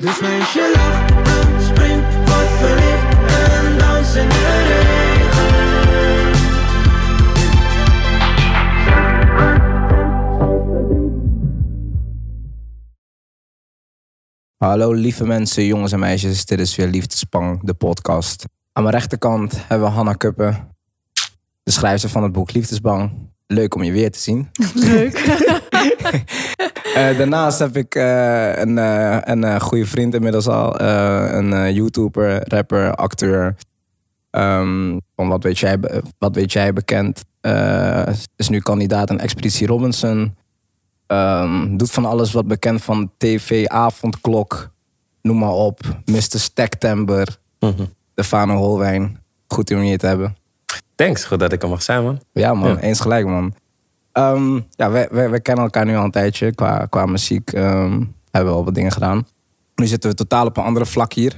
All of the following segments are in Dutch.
Dus meisje lach en spring, word verliefd en dans in de regen. Hallo lieve mensen, jongens en meisjes. Dit is weer Liefdespang, de podcast. Aan mijn rechterkant hebben we Hanna Kuppen, de schrijfster van het boek Liefdesbang. Leuk om je weer te zien. Leuk. Eh, daarnaast heb ik eh, een, eh, een goede vriend inmiddels al. een YouTuber, rapper, acteur. Ehm, van wat weet jij, wat weet jij bekend. Is nu kandidaat aan Expeditie Robinson. Ehm, doet van alles wat bekend van tv, avondklok. Noem maar op. Mr. Stektember. Mhm. De Fano Holwijn. Goed om je te hebben. Thanks, goed dat ik er mag zijn, man. Ja, man. Ja. Eens gelijk, man. Ehm, ja, wij, wij, wij kennen elkaar nu al een tijdje. Qua, qua muziek ehm, hebben we al wat dingen gedaan. Nu zitten we totaal op een andere vlak hier.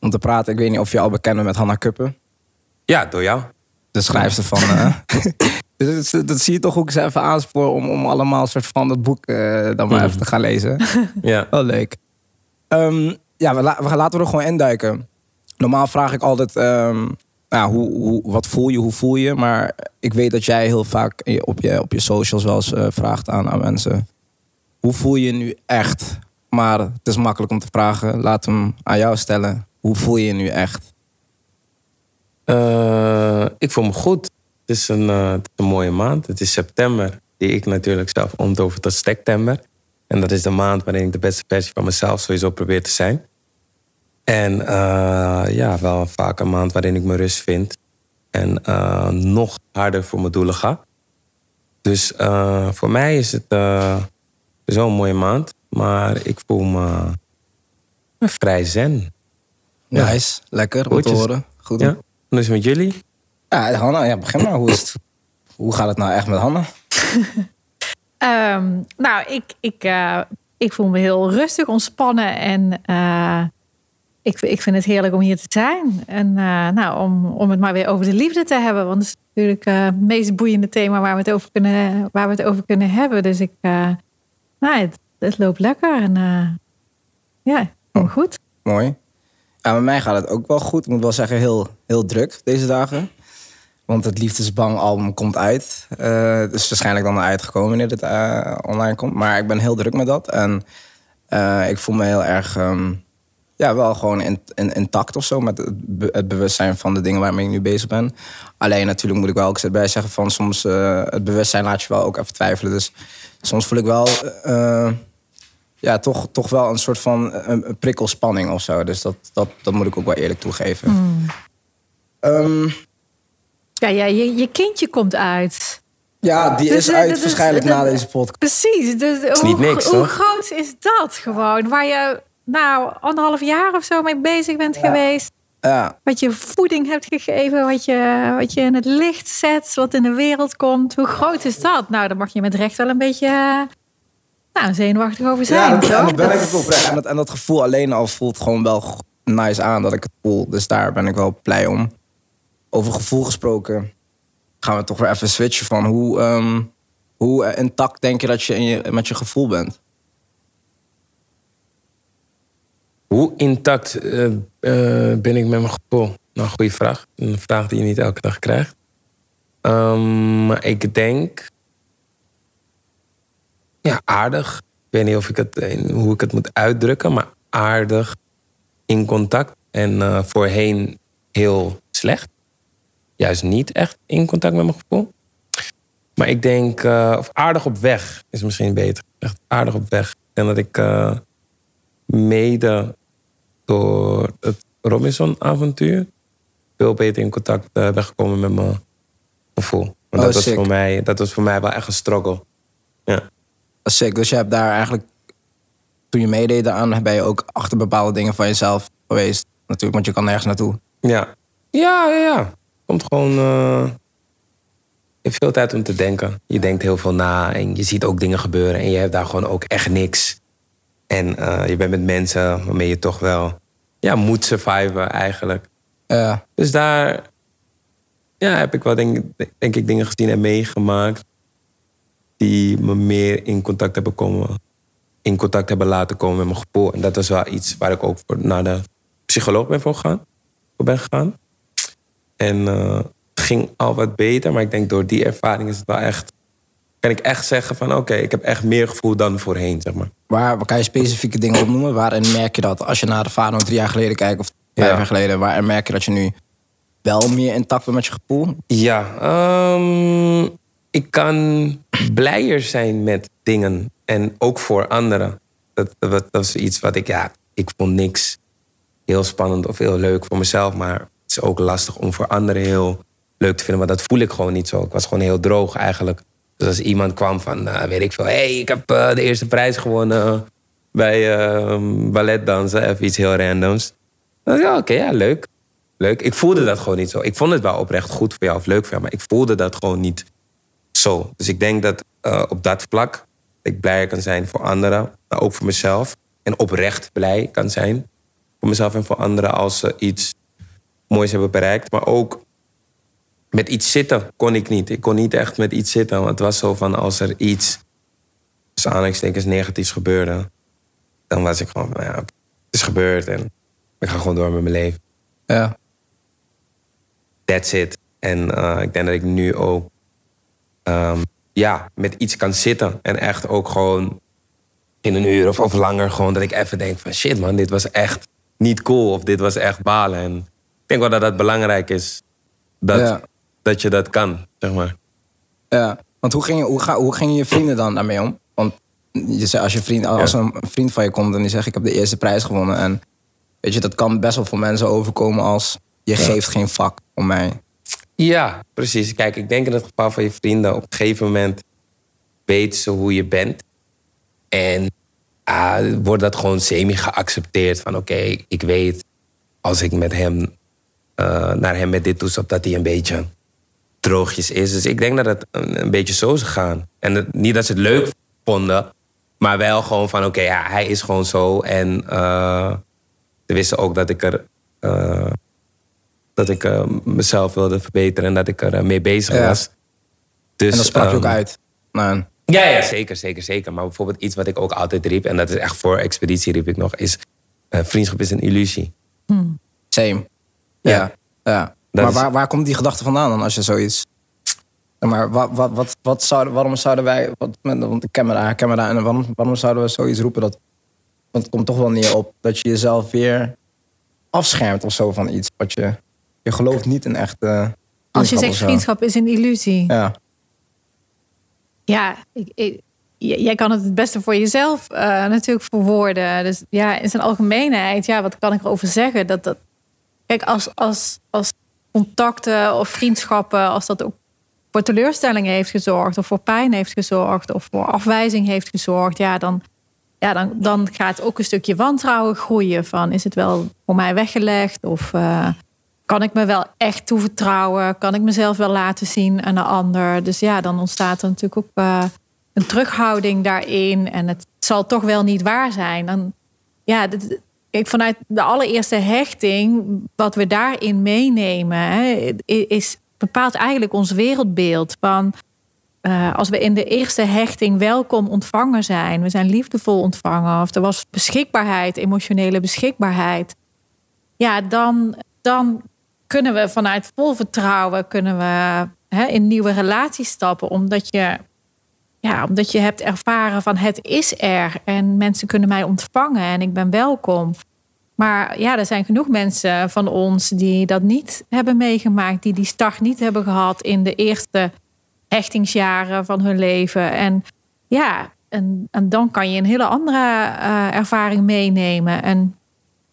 Om te praten. Ik weet niet of je al bekend bent met Hanna Kuppen. Ja, door jou. De schrijfster van... eh, dus dat, dat zie je toch ook eens even aanspoor om, om allemaal een soort van dat boek eh, dan maar even te gaan lezen. Ja. Wel leuk. Ehm, ja, we, la- we gaan laten we er gewoon induiken. Normaal vraag ik altijd, nou, hoe, wat voel je, hoe voel je? Maar ik weet dat jij heel vaak op je, op je socials wel eens eh, vraagt aan, aan mensen. Hoe voel je nu echt? Maar het is makkelijk om te vragen. Laat hem aan jou stellen. Hoe voel je je nu echt? Eh, ik voel me goed. Het is, een, eh, het is een mooie maand. Het is september, die ik natuurlijk zelf omtover tot stektember. En dat is de maand waarin ik de beste versie van mezelf sowieso probeer te zijn. En eh, ja, wel vaak een maand waarin ik mijn rust vind. En eh, nog harder voor mijn doelen ga. Dus eh, voor mij is het uh, zo'n mooie maand. Maar ik voel me vrij zen. Ja. Nice, lekker om te horen. Goed. Ja. En dus is het met jullie? Ja, Hanna, ja, begin maar. Hoe, is het, hoe gaat het nou echt met Hanna? Ehm, nou, ik, ik, eh, ik voel me heel rustig, ontspannen. En eh, ik, ik vind het heerlijk om hier te zijn. En eh, nou, om, om het maar weer over de liefde te hebben. Want dat is natuurlijk eh, het meest boeiende thema waar we het over kunnen, waar we het over kunnen hebben. Dus ik, eh, nou, het, het loopt lekker. En ja, me goed. Mooi. Ja, met mij gaat het ook wel goed. Ik moet wel zeggen, heel, heel druk deze dagen. Want het Liefdesbang album komt uit. Het is waarschijnlijk dan uitgekomen wanneer het online komt. Maar ik ben heel druk met dat. En ik voel me heel erg... ehm, ja, wel gewoon in, in- intact of zo. Met het, be- het bewustzijn van de dingen waarmee ik nu bezig ben. Alleen natuurlijk moet ik wel ook erbij zeggen van... soms eh, het bewustzijn laat je wel ook even twijfelen. Dus soms voel ik wel... eh, ja, toch, toch wel een soort van een, een prikkelspanning of zo. Dus dat, dat, dat moet ik ook wel eerlijk toegeven. Hmm. Ehm, Ja, ja je, je kindje komt uit. ja, die Dus, is eh, uit dat is- waarschijnlijk dat- na deze podcast. Precies. Dus is hoe, niet niks, hoe groot is dat gewoon? Waar je nou anderhalf jaar of zo mee bezig bent geweest. Ja, Wat je voeding hebt gegeven, wat je, wat je in het licht zet, wat in de wereld komt. Hoe groot is dat? Nou, daar mag je met recht wel een beetje eh, nou, zenuwachtig over zijn. ja dat, toch? en dat ben ik ook oprecht. En dat, en dat gevoel alleen al voelt gewoon wel nice aan dat ik het voel. Dus daar ben ik wel blij om. Over gevoel gesproken gaan we toch weer even switchen van hoe, ehm, hoe intact denk je dat je, in je met je gevoel bent? Hoe intact eh, eh, ben ik met mijn gevoel? Nou, goede vraag. Een vraag die je niet elke dag krijgt. Ehm, maar ik denk... Ja, aardig. Ik weet niet of ik het, eh, hoe ik het moet uitdrukken, maar aardig in contact. En voorheen heel slecht. Juist niet echt in contact met mijn gevoel. Maar ik denk, of aardig op weg is misschien beter. Echt aardig op weg. En dat ik mede door het Robinson-avontuur veel beter in contact eh, ben gekomen met mijn gevoel. Want Oh, dat, was voor mij, dat was voor mij wel echt een struggle. Ja. Is sick. Dus je hebt daar eigenlijk, toen je meedeed aan, ben je ook achter bepaalde dingen van jezelf geweest. Natuurlijk, want je kan nergens naartoe. Ja, ja, ja. ja. Komt gewoon. eh, je hebt veel tijd om te denken. Je denkt heel veel na en je ziet ook dingen gebeuren en je hebt daar gewoon ook echt niks. En eh, je bent met mensen waarmee je toch wel ja, moet surviven eigenlijk. Ja, Dus daar ja, heb ik wel denk, denk ik dingen gezien en meegemaakt die me meer in contact hebben komen in contact hebben laten komen met mijn gevoel. En dat was wel iets waar ik ook voor naar de psycholoog ben voor, gegaan, voor ben gegaan. En eh, het ging al wat beter, maar ik denk door die ervaring is het wel echt. Kan ik echt zeggen van oké, ik heb echt meer gevoel dan voorheen, zeg maar. Waar, kan je specifieke dingen opnoemen? Waarin merk je dat als je naar de Fano drie jaar geleden kijkt of vijf Ja. jaar geleden, waarin merk je dat je nu wel meer intact bent met je gevoel? Ja, ehm, ik kan blijer zijn met dingen. En ook voor anderen. Dat, dat, dat is iets wat ik, ja, ik vond niks heel spannend of heel leuk voor mezelf. Maar het is ook lastig om voor anderen heel leuk te vinden. Maar dat voel ik gewoon niet zo. Ik was gewoon heel droog eigenlijk. Dus als iemand kwam van, eh, weet ik veel, hey, ik heb eh, de eerste prijs gewonnen bij eh, balletdansen. Even iets heel randoms. Dan ja, oké, ja, leuk. Leuk. Ik voelde dat gewoon niet zo. Ik vond het wel oprecht goed voor jou of leuk voor jou, maar ik voelde dat gewoon niet zo. Dus ik denk dat eh, op dat vlak ik blijer kan zijn voor anderen, maar ook voor mezelf. En oprecht blij kan zijn voor mezelf en voor anderen als ze iets moois hebben bereikt. Maar ook met iets zitten kon ik niet. Ik kon niet echt met iets zitten. Want het was zo van als er iets, dus aanhalingstekens negatiefs gebeurde, dan was ik gewoon van, ja, het is gebeurd en ik ga gewoon door met mijn leven. Ja. That's it. En eh, ik denk dat ik nu ook ehm, ja, met iets kan zitten. En echt ook gewoon in een uur of, of langer gewoon dat ik even denk van shit man, dit was echt niet cool. Of dit was echt balen. En ik denk wel dat dat belangrijk is. Dat, Ja. Dat je dat kan, zeg maar. Ja, want hoe, ging je, hoe, ga, hoe gingen je vrienden dan daarmee om? Want je zei, als, je vriend, als Ja. een vriend van je komt en die zegt: Ik heb de eerste prijs gewonnen. En weet je, dat kan best wel voor mensen overkomen als: Je geeft geen vak om mij. Ja, precies. Kijk, ik denk in het geval van je vrienden, op een gegeven moment weten ze hoe je bent. En ah, wordt dat gewoon semi geaccepteerd van oké, ik weet als ik met hem eh, naar hem met dit toestap dat hij een beetje droogjes is. Dus ik denk dat het een, een beetje zo is gegaan. En het- niet dat ze het leuk vonden, maar wel gewoon van oké, ja, hij is gewoon zo. En eh, ze wisten ook dat ik er eh, dat ik eh, mezelf wilde verbeteren en dat ik er mee bezig Ja. was. Dus, en dat sprak je ook ehm, uit. Nou, Ja, ja, zeker, zeker, zeker. Maar bijvoorbeeld iets wat ik ook altijd riep, en dat is echt voor expeditie riep ik nog, is eh, vriendschap is een illusie. same. Ja. Ja. ja. Dat Maar is- waar, waar komt die gedachte vandaan dan als je zoiets. Maar wat, wat, wat, wat zouden, waarom zouden wij. Wat, met, want ken me daar. En waarom, waarom zouden we zoiets roepen? Dat, want het komt toch wel neer op dat je jezelf weer afschermt of zo van iets. Wat je, je gelooft niet in echte. Als je zegt vriendschap is een illusie. Ja. Ja, ik, jij kan het het beste voor jezelf eh, natuurlijk verwoorden. Dus ja, in zijn algemeenheid, ja, wat kan ik erover zeggen? Dat, dat, kijk, als, als, als contacten of vriendschappen, als dat ook voor teleurstellingen heeft gezorgd, of voor pijn heeft gezorgd, of voor afwijzing heeft gezorgd, ja, dan, ja, dan, dan gaat ook een stukje wantrouwen groeien. Van is het wel voor mij weggelegd? Of eh, kan ik me wel echt toevertrouwen? Kan ik mezelf wel laten zien aan een ander? Dus ja, dan ontstaat er natuurlijk ook eh, een terughouding daarin. En het zal toch wel niet waar zijn. Dan, ja, dit- kijk, vanuit de allereerste hechting, wat we daarin meenemen, hè, is bepaalt eigenlijk ons wereldbeeld. Van eh, als we in de eerste hechting welkom ontvangen zijn, we zijn liefdevol ontvangen, of er was beschikbaarheid, emotionele beschikbaarheid, ja, dan, dan kunnen we vanuit vol vertrouwen kunnen we, hè, in nieuwe relaties stappen, omdat je, ja, omdat je hebt ervaren van het is er en mensen kunnen mij ontvangen en ik ben welkom. Maar ja, er zijn genoeg mensen van ons die dat niet hebben meegemaakt, die die start niet hebben gehad in de eerste hechtingsjaren van hun leven. En ja, en, dan kan je een hele andere eh, ervaring meenemen. En,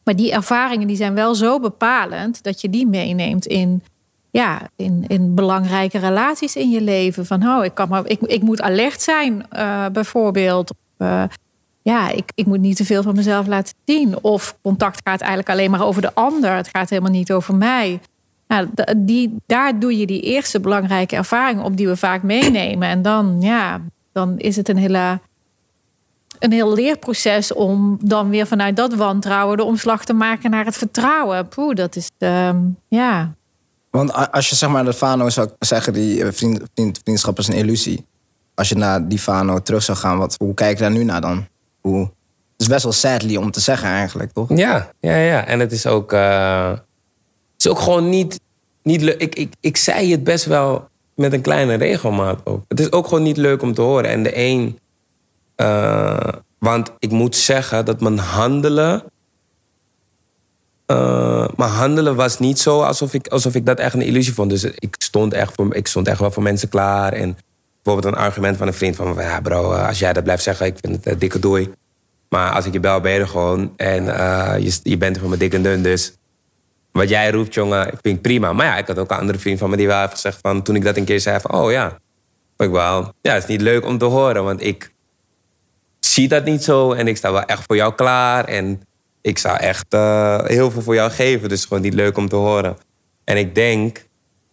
maar die ervaringen die zijn wel zo bepalend dat je die meeneemt in, ja, in, in belangrijke relaties in je leven. Van oh, ik, kan maar, ik, ik moet alert zijn, eh, bijvoorbeeld. Eh, ja, ik, ik moet niet te veel van mezelf laten zien. Of contact gaat eigenlijk alleen maar over de ander. Het gaat helemaal niet over mij. Nou, die, daar doe je die eerste belangrijke ervaring op die we vaak meenemen. En dan, ja, dan is het een, hele, een heel leerproces om dan weer vanuit dat wantrouwen de omslag te maken naar het vertrouwen. Poeh, dat is, ehm, ja. Want als je zeg maar de Fano zou zeggen, die eh, vriend, vriend, vriendschap is een illusie. Als je naar die Fano terug zou gaan, wat, hoe kijk je daar nu naar dan? hoe... Het is best wel sadly om te zeggen eigenlijk, toch? Ja, ja, ja. En het is ook, eh, het is ook gewoon niet, niet leuk. Ik, ik, ik zei het best wel met een kleine regelmaat ook. Het is ook gewoon niet leuk om te horen. En de een, eh, want ik moet zeggen dat mijn handelen. Eh, mijn handelen was niet zo alsof ik, alsof ik dat echt een illusie vond. Dus ik stond, echt voor, ik stond echt wel voor mensen klaar. En bijvoorbeeld een argument van een vriend van... me, ja bro, eh, als jij dat blijft zeggen, ik vind het een dikke doei. Maar als ik je bel, ben je gewoon. En eh, je, je bent er voor me dik en dun, dus... Wat jij roept, jongen, vind ik prima. Maar ja, ik had ook een andere vriend van me die wel even gezegd van... Toen ik dat een keer zei van, oh ja. Ik wel, ja, het is niet leuk om te horen, want ik zie dat niet zo. En ik sta wel echt voor jou klaar. En ik zou echt eh, heel veel voor jou geven. Dus gewoon niet leuk om te horen. En ik denk,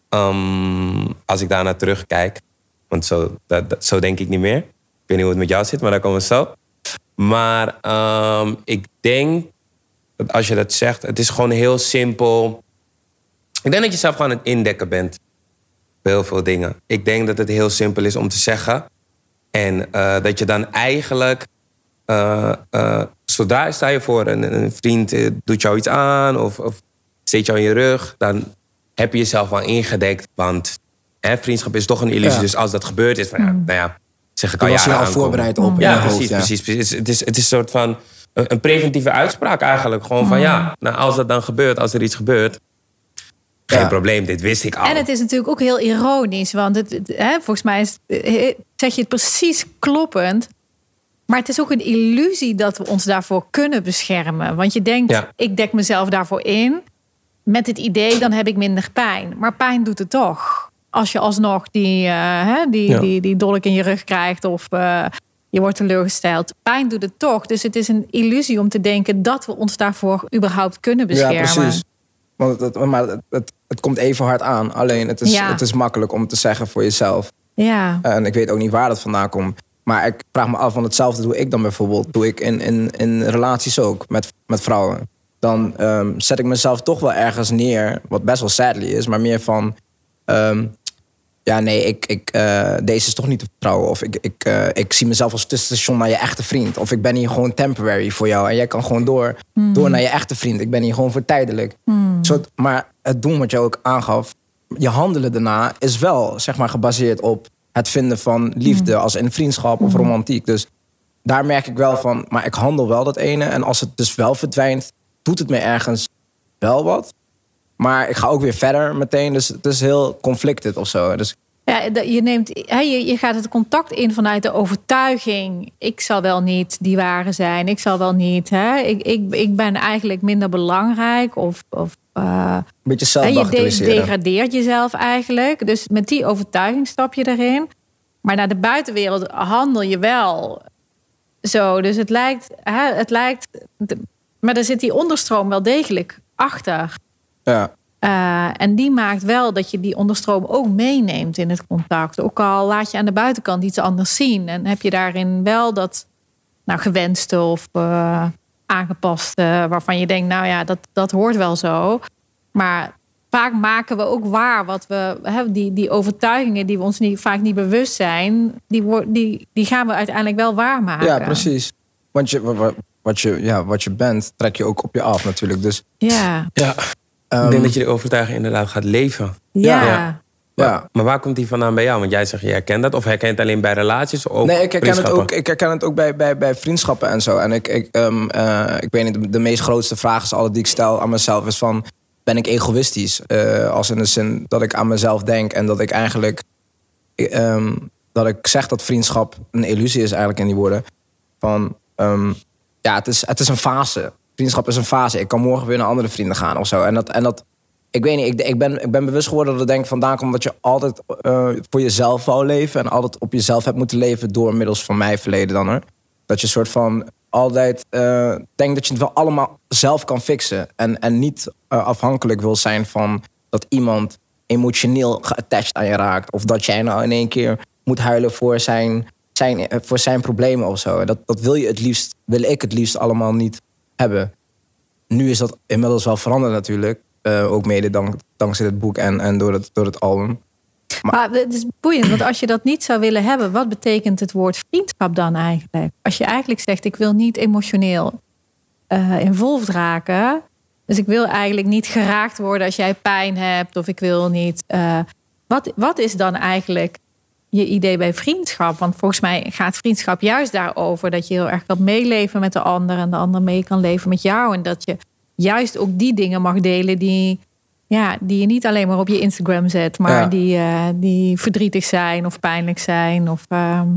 ehm, als ik daarna terugkijk... Want zo, zo denk ik niet meer. Ik weet niet hoe het met jou zit, maar daar komen we zo. Maar ehm, ik denk dat als je dat zegt, het is gewoon heel simpel. Ik denk dat je zelf gewoon aan het indekken bent. Heel veel dingen. Ik denk dat het heel simpel is om te zeggen. En eh, dat je dan eigenlijk, eh, eh, zodra sta je voor een, een vriend eh, doet jou iets aan of, of steekt jou in je rug, dan heb je jezelf al ingedekt. Want hè, vriendschap is toch een illusie. Ja. Dus als dat gebeurd is, van, ja, nou ja, zeg ik al was je al aankomen. voorbereid op Ja, hoofd, precies, ja. precies, precies. Het is, het is een soort van een, preventieve uitspraak eigenlijk. Gewoon van ja, nou, als dat dan gebeurt, als er iets gebeurt, geen Ja. probleem, dit wist ik al. En het is natuurlijk ook heel ironisch, want het, het- hè, volgens mij is, eh, zeg je het precies kloppend. Maar het is ook een illusie dat we ons daarvoor kunnen beschermen. Want je denkt, Ja. ik dek mezelf daarvoor in. Met het idee, dan heb ik minder pijn. Maar pijn doet het toch. Als je alsnog die, eh, hè, die, Ja. die, die dolk in je rug krijgt of eh, je wordt teleurgesteld. Pijn doet het toch. Dus het is een illusie om te denken dat we ons daarvoor überhaupt kunnen beschermen. Ja, precies. Want het, het- maar het, het, het komt even hard aan. Alleen het is, Ja. het is makkelijk om te zeggen voor jezelf. Ja. En ik weet ook niet waar dat vandaan komt. Maar ik vraag me af, van hetzelfde doe ik dan bijvoorbeeld. Doe ik in, in, in relaties ook met, met vrouwen. Dan ehm, zet ik mezelf toch wel ergens neer. Wat best wel sadly is. Maar meer van... ehm, ja, nee, ik, ik, eh, deze is toch niet te vertrouwen. Of ik, ik, eh, ik zie mezelf als tussenstation naar je echte vriend. Of ik ben hier gewoon temporary voor jou. En jij kan gewoon door, door naar je echte vriend. Ik ben hier gewoon voor tijdelijk. Soort, maar het doen wat je ook aangaf. Je handelen daarna is wel zeg maar, gebaseerd op het vinden van liefde. Als in vriendschap of romantiek. Dus daar merk ik wel van. Maar ik handel wel dat ene. En als het dus wel verdwijnt, doet het me ergens wel wat. Maar ik ga ook weer verder meteen. Dus het is heel conflicted of zo. Dus Ja, je, neemt, je, gaat het contact in vanuit de overtuiging. Ik zal wel niet die ware zijn. Ik zal wel niet. Hè, ik, ik, ik ben eigenlijk minder belangrijk. Of, of een beetje hè, je degradeert jezelf eigenlijk. Dus met die overtuiging stap je erin. Maar naar de buitenwereld handel je wel zo. Dus het lijkt. Hè, het lijkt maar er zit die onderstroom wel degelijk achter. Ja. Uh, en die maakt wel dat je die onderstroom ook meeneemt in het contact. Ook al laat je aan de buitenkant iets anders zien. En heb je daarin wel dat nou, gewenste of uh, aangepaste... waarvan je denkt, nou ja, dat, dat hoort wel zo. Maar vaak maken we ook waar wat we... Hè, die, die overtuigingen die we ons niet, vaak niet bewust zijn... Die, die, die gaan we uiteindelijk wel waarmaken. ja, precies. Want je, wat, wat, je, ja, wat je bent, trek je ook op je af natuurlijk. Dus Ja, Ja, ehm, ik denk dat je die overtuiging inderdaad gaat leven. ja. Ja. ja. Maar waar komt die vandaan bij jou? Want jij zegt je herkent dat. Of herkent het alleen bij relaties? Of Nee, ik herken, het ook, ik herken het ook bij, bij, bij vriendschappen en zo. En ik, ik, ehm, eh, ik weet niet, de, de meest grootste vraag is altijd die ik stel aan mezelf is van... Ben ik egoïstisch? Eh, als in de zin dat ik aan mezelf denk en dat ik eigenlijk... ehm, dat ik zeg dat vriendschap een illusie is eigenlijk in die woorden. Van, ehm, ja, het is, het is een fase. Vriendschap is een fase. Ik kan morgen weer naar andere vrienden gaan of zo. En dat... En dat ik weet niet, ik, ik, ben, ik ben bewust geworden dat ik denk vandaan komt dat je altijd eh, voor jezelf wou leven. En altijd op jezelf hebt moeten leven door middels van mijn verleden dan hoor. Dat je soort van altijd eh, denkt dat je het wel allemaal zelf kan fixen. En, en niet eh, afhankelijk wil zijn van dat iemand emotioneel geattached aan je raakt. Of dat jij nou in één keer moet huilen voor zijn, zijn, voor zijn problemen of zo. Dat, dat wil je het liefst, wil ik het liefst allemaal niet hebben. Nu is dat inmiddels wel veranderd natuurlijk. Eh, ook mede dank, dankzij het boek en, en door, het, door het album. Maar het is boeiend, want als je dat niet zou willen hebben, wat betekent het woord vriendschap dan eigenlijk? Als je eigenlijk zegt, ik wil niet emotioneel eh involved raken. Dus ik wil eigenlijk niet geraakt worden als jij pijn hebt. Of ik wil niet. eh, wat, wat is dan eigenlijk je idee bij vriendschap? Want volgens mij gaat vriendschap juist daarover dat je heel erg kan meeleven met de ander. En de ander mee kan leven met jou. En dat je juist ook die dingen mag delen die, ja, die je niet alleen maar op je Instagram zet. Maar Ja. die, eh, die verdrietig zijn of pijnlijk zijn. Of, ehm,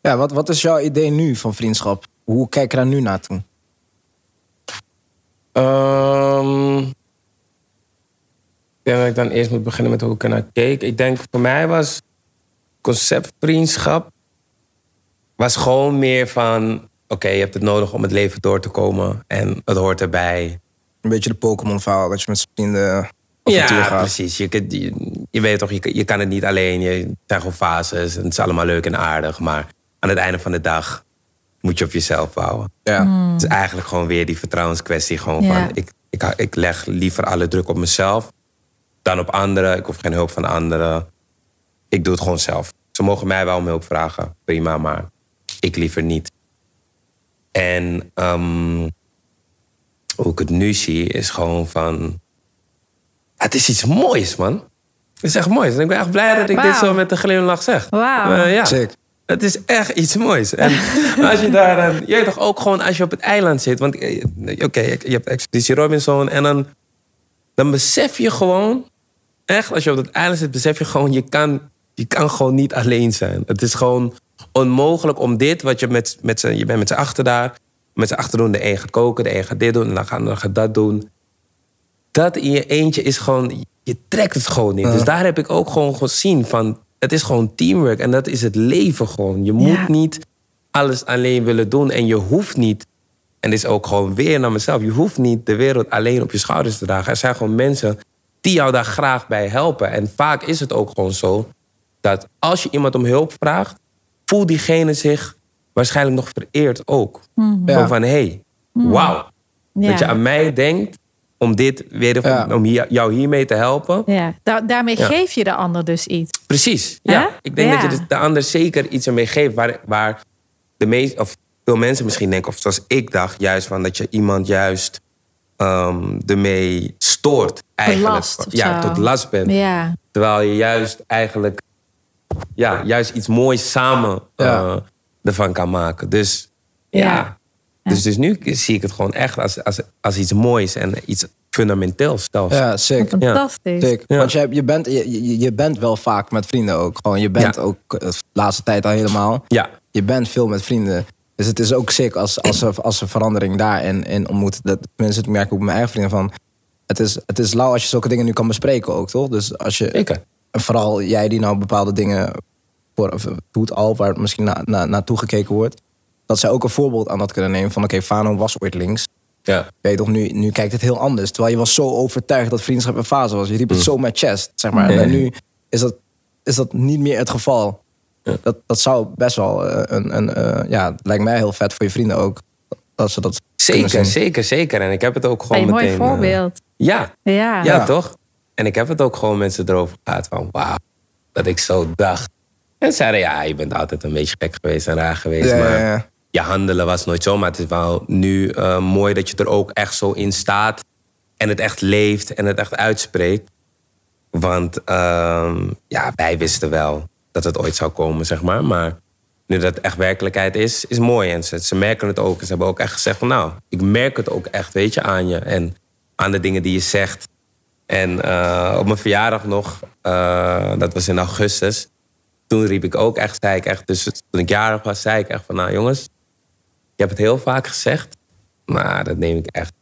Ja, wat, wat is jouw idee nu van vriendschap? Hoe kijk je daar nu naartoe? Ehm, ik denk dat ik dan eerst moet beginnen met hoe ik ernaar keek. Ik denk voor mij was concept vriendschap was gewoon meer van... Oké, je hebt het nodig om het leven door te komen. En het hoort erbij. Een beetje de Pokémon-verhaal, dat je met z'n vrienden Ja, gaat. precies. Je, kunt- je, je weet toch, je, kan- je kan het niet alleen. Je het zijn gewoon fases. En het is allemaal leuk en aardig. Maar aan het einde van de dag moet je op jezelf bouwen. Ja. Het is eigenlijk gewoon weer die vertrouwenskwestie. Gewoon Ja. van, ik, ik, ik leg liever alle druk op mezelf dan op anderen. Ik hoef geen hulp van anderen. Ik doe het gewoon zelf. Ze mogen mij wel om hulp vragen, prima, maar ik liever niet. En ehm, hoe ik het nu zie, is gewoon van... Het is iets moois, man. Het is echt mooi. En ik ben echt blij dat ik dit zo met een glimlach zeg. Wauw. Eh, ja. Sick. Het is echt iets moois. En als je daar dan... Je weet toch ook gewoon als je op het eiland zit. Want eh, oké, je hebt Expeditie Robinson. En dan, dan besef je gewoon... Echt, als je op het eiland zit, besef je gewoon... Je kan, je kan gewoon niet alleen zijn. Het is gewoon onmogelijk om dit... Wat je met, met z'n... Je bent met z'n achter daar. Met z'n achter doen. De een gaat koken, de een gaat dit doen. En dan gaat, dan gaat dat doen. Dat in je eentje is gewoon... Je trekt het gewoon niet. Dus daar heb ik ook gewoon gezien van... Het is gewoon teamwork. En dat is het leven gewoon. Je moet Ja. niet alles alleen willen doen. En je hoeft niet... En dit is ook gewoon weer naar mezelf. Je hoeft niet de wereld alleen op je schouders te dragen. Er zijn gewoon mensen die jou daar graag bij helpen. En vaak is het ook gewoon zo... dat als je iemand om hulp vraagt... voelt diegene zich waarschijnlijk nog vereerd ook. Ja. Zo van, hé, hey, wauw. Ja. Dat je aan mij denkt om dit weer Ja. om hier- jou hiermee te helpen. ja. Da- daarmee Ja. geef je de ander dus iets. Precies. Ja. Ik denk Ja. dat je dus de ander zeker iets ermee geeft waar, waar de meest, of veel mensen misschien denken, of zoals ik dacht, juist van dat je iemand juist ehm ermee stoort. Eigenlijk. Belast ja, zo. tot last bent. Ja. Terwijl je juist eigenlijk ja, juist iets moois samen Ja. eh, ervan kan maken. Dus ja. Ja. Dus, dus nu zie ik het gewoon echt als, als, als iets moois en iets fundamenteels zelfs. Ja, sick. Fantastisch. Sick. Ja. Want je, je, bent, je, bent wel vaak met vrienden ook. Gewoon, je bent Ja. ook eh, de laatste tijd al helemaal. Ja. Je bent veel met vrienden. Dus het is ook sick als, als, er, als er verandering daarin in ontmoet. Dat, tenminste, ik merk ook bij mijn eigen vrienden van... Het is, het is lauw als je zulke dingen nu kan bespreken ook, toch? Dus als je... Zeker. En vooral jij die nou bepaalde dingen voor, doet al, waar misschien na, na, naartoe gekeken wordt. Dat zij ook een voorbeeld aan dat kunnen nemen van oké, Fano was ooit links. Ja. Weet je toch, nu, nu kijkt het heel anders. Terwijl je was zo overtuigd dat vriendschap een fase was. Je riep het zo met chest, zeg maar. En nu is dat, is dat niet meer het geval. Ja. Dat, dat zou best wel eh, een, een eh, ja, lijkt mij heel vet voor je vrienden ook. Dat ze dat Zeker, zeker, zeker. En ik heb het ook gewoon Hey, mooi meteen... eh, voorbeeld. ja, Ja. ja, Ja. toch? En ik heb het ook gewoon met ze erover gehad van... Wauw, dat ik zo dacht. En ze zeiden, ja, je bent altijd een beetje gek geweest en raar geweest. Ja, maar ja. je handelen was nooit zo. Maar het is wel nu eh, mooi dat je er ook echt zo in staat. En het echt leeft en het echt uitspreekt. Want ehm, ja, wij wisten wel dat het ooit zou komen, zeg maar. Maar nu dat het echt werkelijkheid is, is mooi. En ze, ze merken het ook. Ze hebben ook echt gezegd van... nou, ik merk het ook echt, weet je, aan je. En aan de dingen die je zegt. En eh, op mijn verjaardag nog, eh, dat was in augustus... toen riep ik ook echt, zei ik echt... dus toen ik jarig was, zei ik echt van... nou jongens, ik heb het heel vaak gezegd... maar dat neem ik echt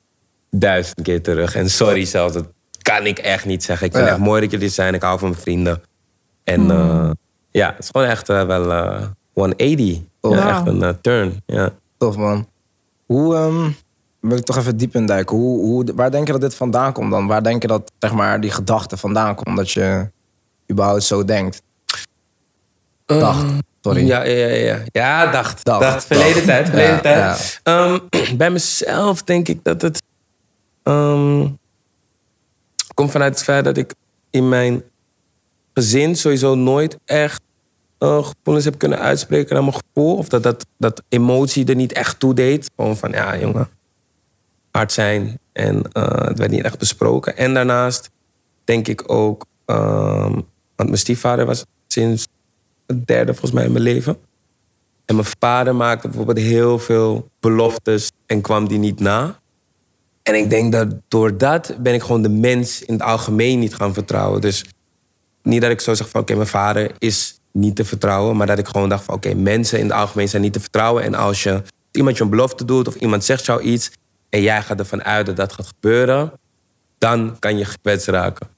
duizend keer terug. En sorry zelfs, dat kan ik echt niet zeggen. Ik vind Ja. het echt mooi dat jullie zijn. Ik hou van mijn vrienden. En eh, ja, het is gewoon echt wel eh 180. Oh. Ja, Wauw. echt een turn. Ja. Tof man. Hoe, ehm wil ik toch even diep induiken. Hoe, hoe, waar denk je dat dit vandaan komt dan? Waar denk je dat zeg maar, die gedachte vandaan komt? Dat je überhaupt zo denkt? Dacht, sorry. Ja, ja, ja, ja. dacht. Dacht. Dacht. Verleden Dacht. tijd. Verleden Ja, tijd. Ehm, bij mezelf denk ik dat het... ehm, komt vanuit het feit dat ik in mijn gezin sowieso nooit echt eh, gevoelens heb kunnen uitspreken naar mijn gevoel. Of dat, dat dat emotie er niet echt toe deed. Gewoon van, ja jongen, hard zijn. En eh, het werd niet echt besproken. En daarnaast denk ik ook... ehm, want mijn stiefvader was sinds het derde volgens mij in mijn leven. En mijn vader maakte bijvoorbeeld heel veel beloftes en kwam die niet na. En ik denk dat door dat ben ik gewoon de mens in het algemeen niet gaan vertrouwen. Dus niet dat ik zo zeg van oké, mijn vader is niet te vertrouwen. Maar dat ik gewoon dacht van oké, mensen in het algemeen zijn niet te vertrouwen. En als je iemand je een belofte doet of iemand zegt jou iets en jij gaat ervan uit dat dat gaat gebeuren, dan kan je gekwetst raken.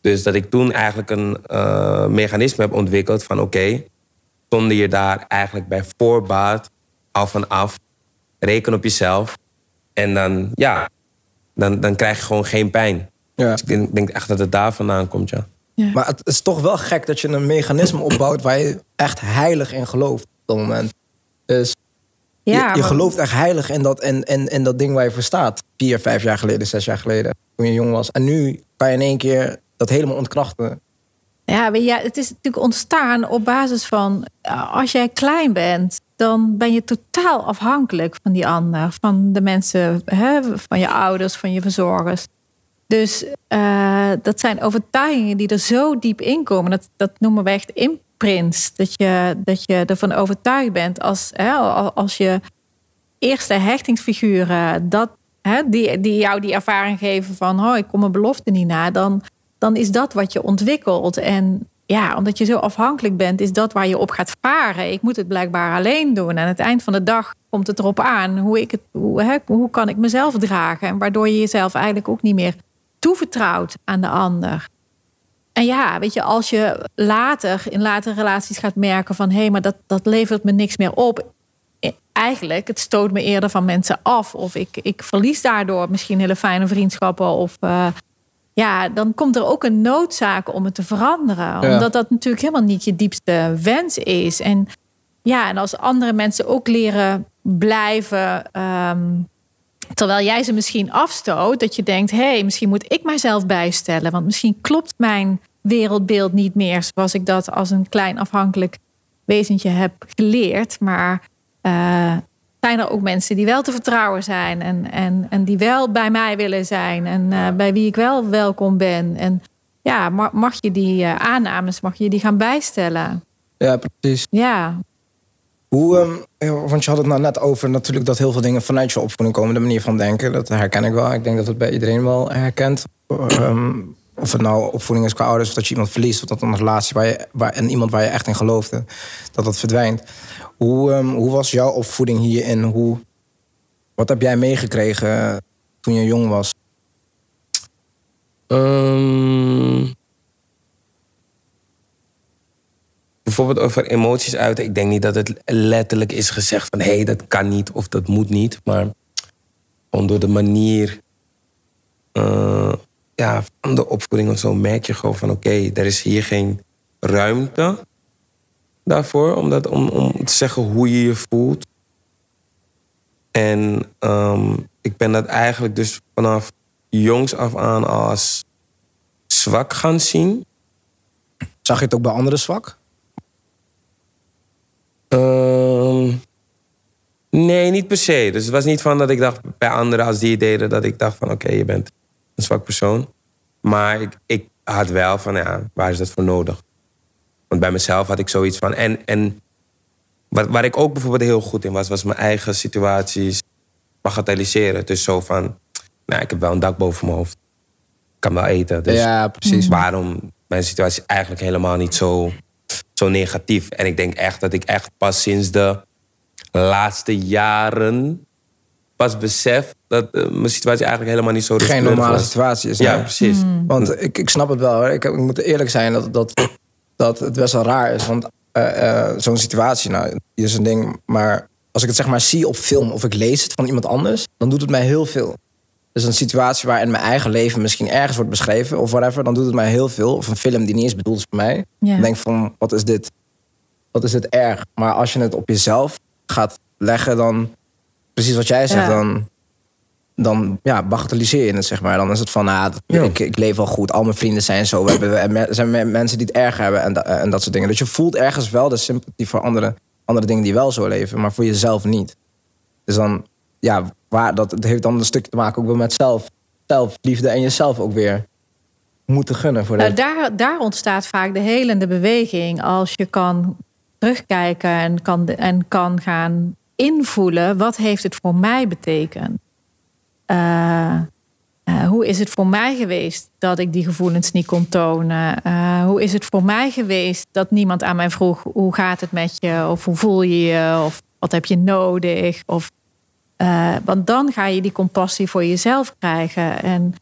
Dus dat ik toen eigenlijk een eh, mechanisme heb ontwikkeld van oké, zonder je daar eigenlijk bij voorbaat al van af. Reken op jezelf. En dan, ja, dan, dan krijg je gewoon geen pijn. Ja. Dus ik denk, denk echt dat het daar vandaan komt, ja. Maar het is toch wel gek dat je een mechanisme opbouwt waar je echt heilig in gelooft op dat moment. Dus Ja, je, gelooft echt heilig in dat, in, in, in dat ding waar je voor staat. Vier, vijf jaar geleden, zes jaar geleden, toen je jong was. En nu kan je in één keer dat helemaal ontkrachten. Ja, je, het is natuurlijk ontstaan op basis van eh, als jij klein bent, dan ben je totaal afhankelijk van die ander, van de mensen, hè, van je ouders, van je verzorgers. Dus eh, dat zijn overtuigingen die er zo diep in komen. Dat, dat noemen we echt Dat je, dat je ervan overtuigd bent als, hè, als je eerste hechtingsfiguren dat, hè, die, die jou die ervaring geven van oh, ik kom mijn belofte niet na, dan, dan is dat wat je ontwikkelt. En ja, omdat je zo afhankelijk bent, is dat waar je op gaat varen. Ik moet het blijkbaar alleen doen. En aan het eind van de dag komt het erop aan hoe, ik het, hoe, hè, hoe kan ik mezelf dragen. En waardoor je jezelf eigenlijk ook niet meer toevertrouwt aan de ander. En ja, weet je, als je later in latere relaties gaat merken van hé, hey, maar dat, dat levert me niks meer op. Eigenlijk, het stoot me eerder van mensen af. Of ik, ik verlies daardoor misschien hele fijne vriendschappen. Of eh, ja, dan komt er ook een noodzaak om het te veranderen. Ja. Omdat dat natuurlijk helemaal niet je diepste wens is. En ja, en als andere mensen ook leren blijven. ehm, terwijl jij ze misschien afstoot, dat je denkt: hé, hey, misschien moet ik mijzelf bijstellen. Want misschien klopt mijn wereldbeeld niet meer zoals ik dat als een klein afhankelijk wezentje heb geleerd. Maar eh, zijn er ook mensen die wel te vertrouwen zijn en, en, en die wel bij mij willen zijn en eh, bij wie ik wel welkom ben. En ja, ma- mag je die eh, aannames, mag je die gaan bijstellen? Ja, precies. Ja, Hoe, ehm, ja, want je had het nou net over natuurlijk dat heel veel dingen vanuit je opvoeding komen, de manier van denken. Dat herken ik wel. Ik denk dat het bij iedereen wel herkent. Ehm, of het nou opvoeding is qua ouders, of dat je iemand verliest, of dat een relatie waar je, waar, en iemand waar je echt in geloofde, dat dat verdwijnt. Hoe, ehm, hoe was jouw opvoeding hierin? Hoe, wat heb jij meegekregen toen je jong was? Bijvoorbeeld over emoties uiten. Ik denk niet dat het letterlijk is gezegd van... hé, dat kan niet of dat moet niet. Maar gewoon door de manier eh, ja, van de opvoeding of zo... merk je gewoon van oké, er is hier geen ruimte daarvoor... Om, om, om te zeggen hoe je je voelt. En ehm, ik ben dat eigenlijk dus vanaf jongs af aan als zwak gaan zien. Zag je het ook bij anderen zwak? Ehm, nee, niet per se. Dus het was niet van dat ik dacht bij anderen als die het deden... dat ik dacht van oké, je bent een zwak persoon. Maar ik, ik had wel van ja, waar is dat voor nodig? Want bij mezelf had ik zoiets van... En, en wat, waar ik ook bijvoorbeeld heel goed in was... was mijn eigen situaties bagatelliseren. Dus zo van, nou, ik heb wel een dak boven mijn hoofd. Ik kan wel eten. Dus ja, precies. waarom mijn situatie eigenlijk helemaal niet zo, zo negatief. En ik denk echt dat ik echt pas sinds de laatste jaren pas besef dat eh, mijn situatie eigenlijk helemaal niet zo Geen rooskleurig normale was. situatie is. Ja, nee. precies. Want ik, ik snap het wel. Hoor. Ik, ik moet eerlijk zijn dat, dat, dat het best wel raar is. Want eh, eh, zo'n situatie, nou, is een ding. Maar als ik het zeg maar zie op film of ik lees het van iemand anders, dan doet het mij heel veel. Dus een situatie waarin mijn eigen leven misschien ergens wordt beschreven of whatever, dan doet het mij heel veel. Of een film die niet eens bedoeld is voor mij. Ja. Dan denk ik van, wat is dit? Wat is dit erg? Maar als je het op jezelf gaat leggen, dan precies wat jij zegt, Ja. dan dan ja, bagatelliseer je het, zeg maar. Dan is het van, ah, dat- Ja. ik, ik leef wel goed. Al mijn vrienden zijn zo. We hebben, en er zijn me- mensen die het erg hebben en, da- en dat soort dingen. Dus je voelt ergens wel de sympathie voor andere, andere dingen die wel zo leven, maar voor jezelf niet. Dus dan, ja, waar, dat, het heeft dan een stukje te maken ook wel met zelf, zelfliefde en jezelf ook weer moeten gunnen. Voor Nou, daar, daar ontstaat vaak de helende beweging. Als je kan terugkijken en kan, en kan gaan invoelen. Wat heeft het voor mij betekend? Eh, eh, hoe is het voor mij geweest dat ik die gevoelens niet kon tonen? Eh, hoe is het voor mij geweest dat niemand aan mij vroeg... hoe gaat het met je? Of hoe voel je je? Of wat heb je nodig? Of, eh, want dan ga je die compassie voor jezelf krijgen. En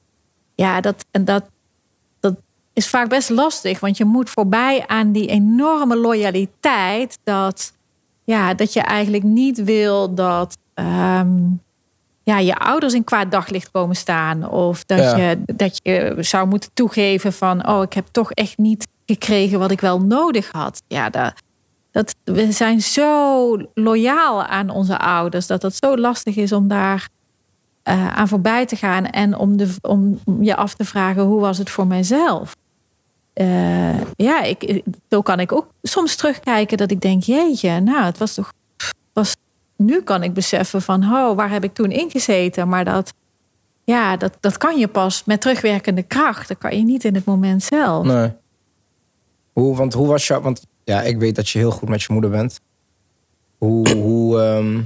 ja, dat, en dat, dat is vaak best lastig. Want je moet voorbij aan die enorme loyaliteit. Dat, ja, dat je eigenlijk niet wil dat ehm, ja, je ouders in kwaad daglicht komen staan. Of dat, Ja. je, dat je zou moeten toegeven van... oh, ik heb toch echt niet gekregen wat ik wel nodig had. Ja, dat, dat, we zijn zo loyaal aan onze ouders... dat het zo lastig is om daar eh, aan voorbij te gaan... en om, de, om je af te vragen hoe was het voor mijzelf. Eh, ja, ik, zo kan ik ook soms terugkijken dat ik denk... jeetje, nou, het was toch... Was, nu kan ik beseffen van, oh, waar heb ik toen ingezeten? Maar dat, ja, dat, dat kan je pas met terugwerkende kracht. Dat kan je niet in het moment zelf. Nee. Hoe, want hoe was jou... Want ja, ik weet dat je heel goed met je moeder bent. Hoe, hoe, ehm,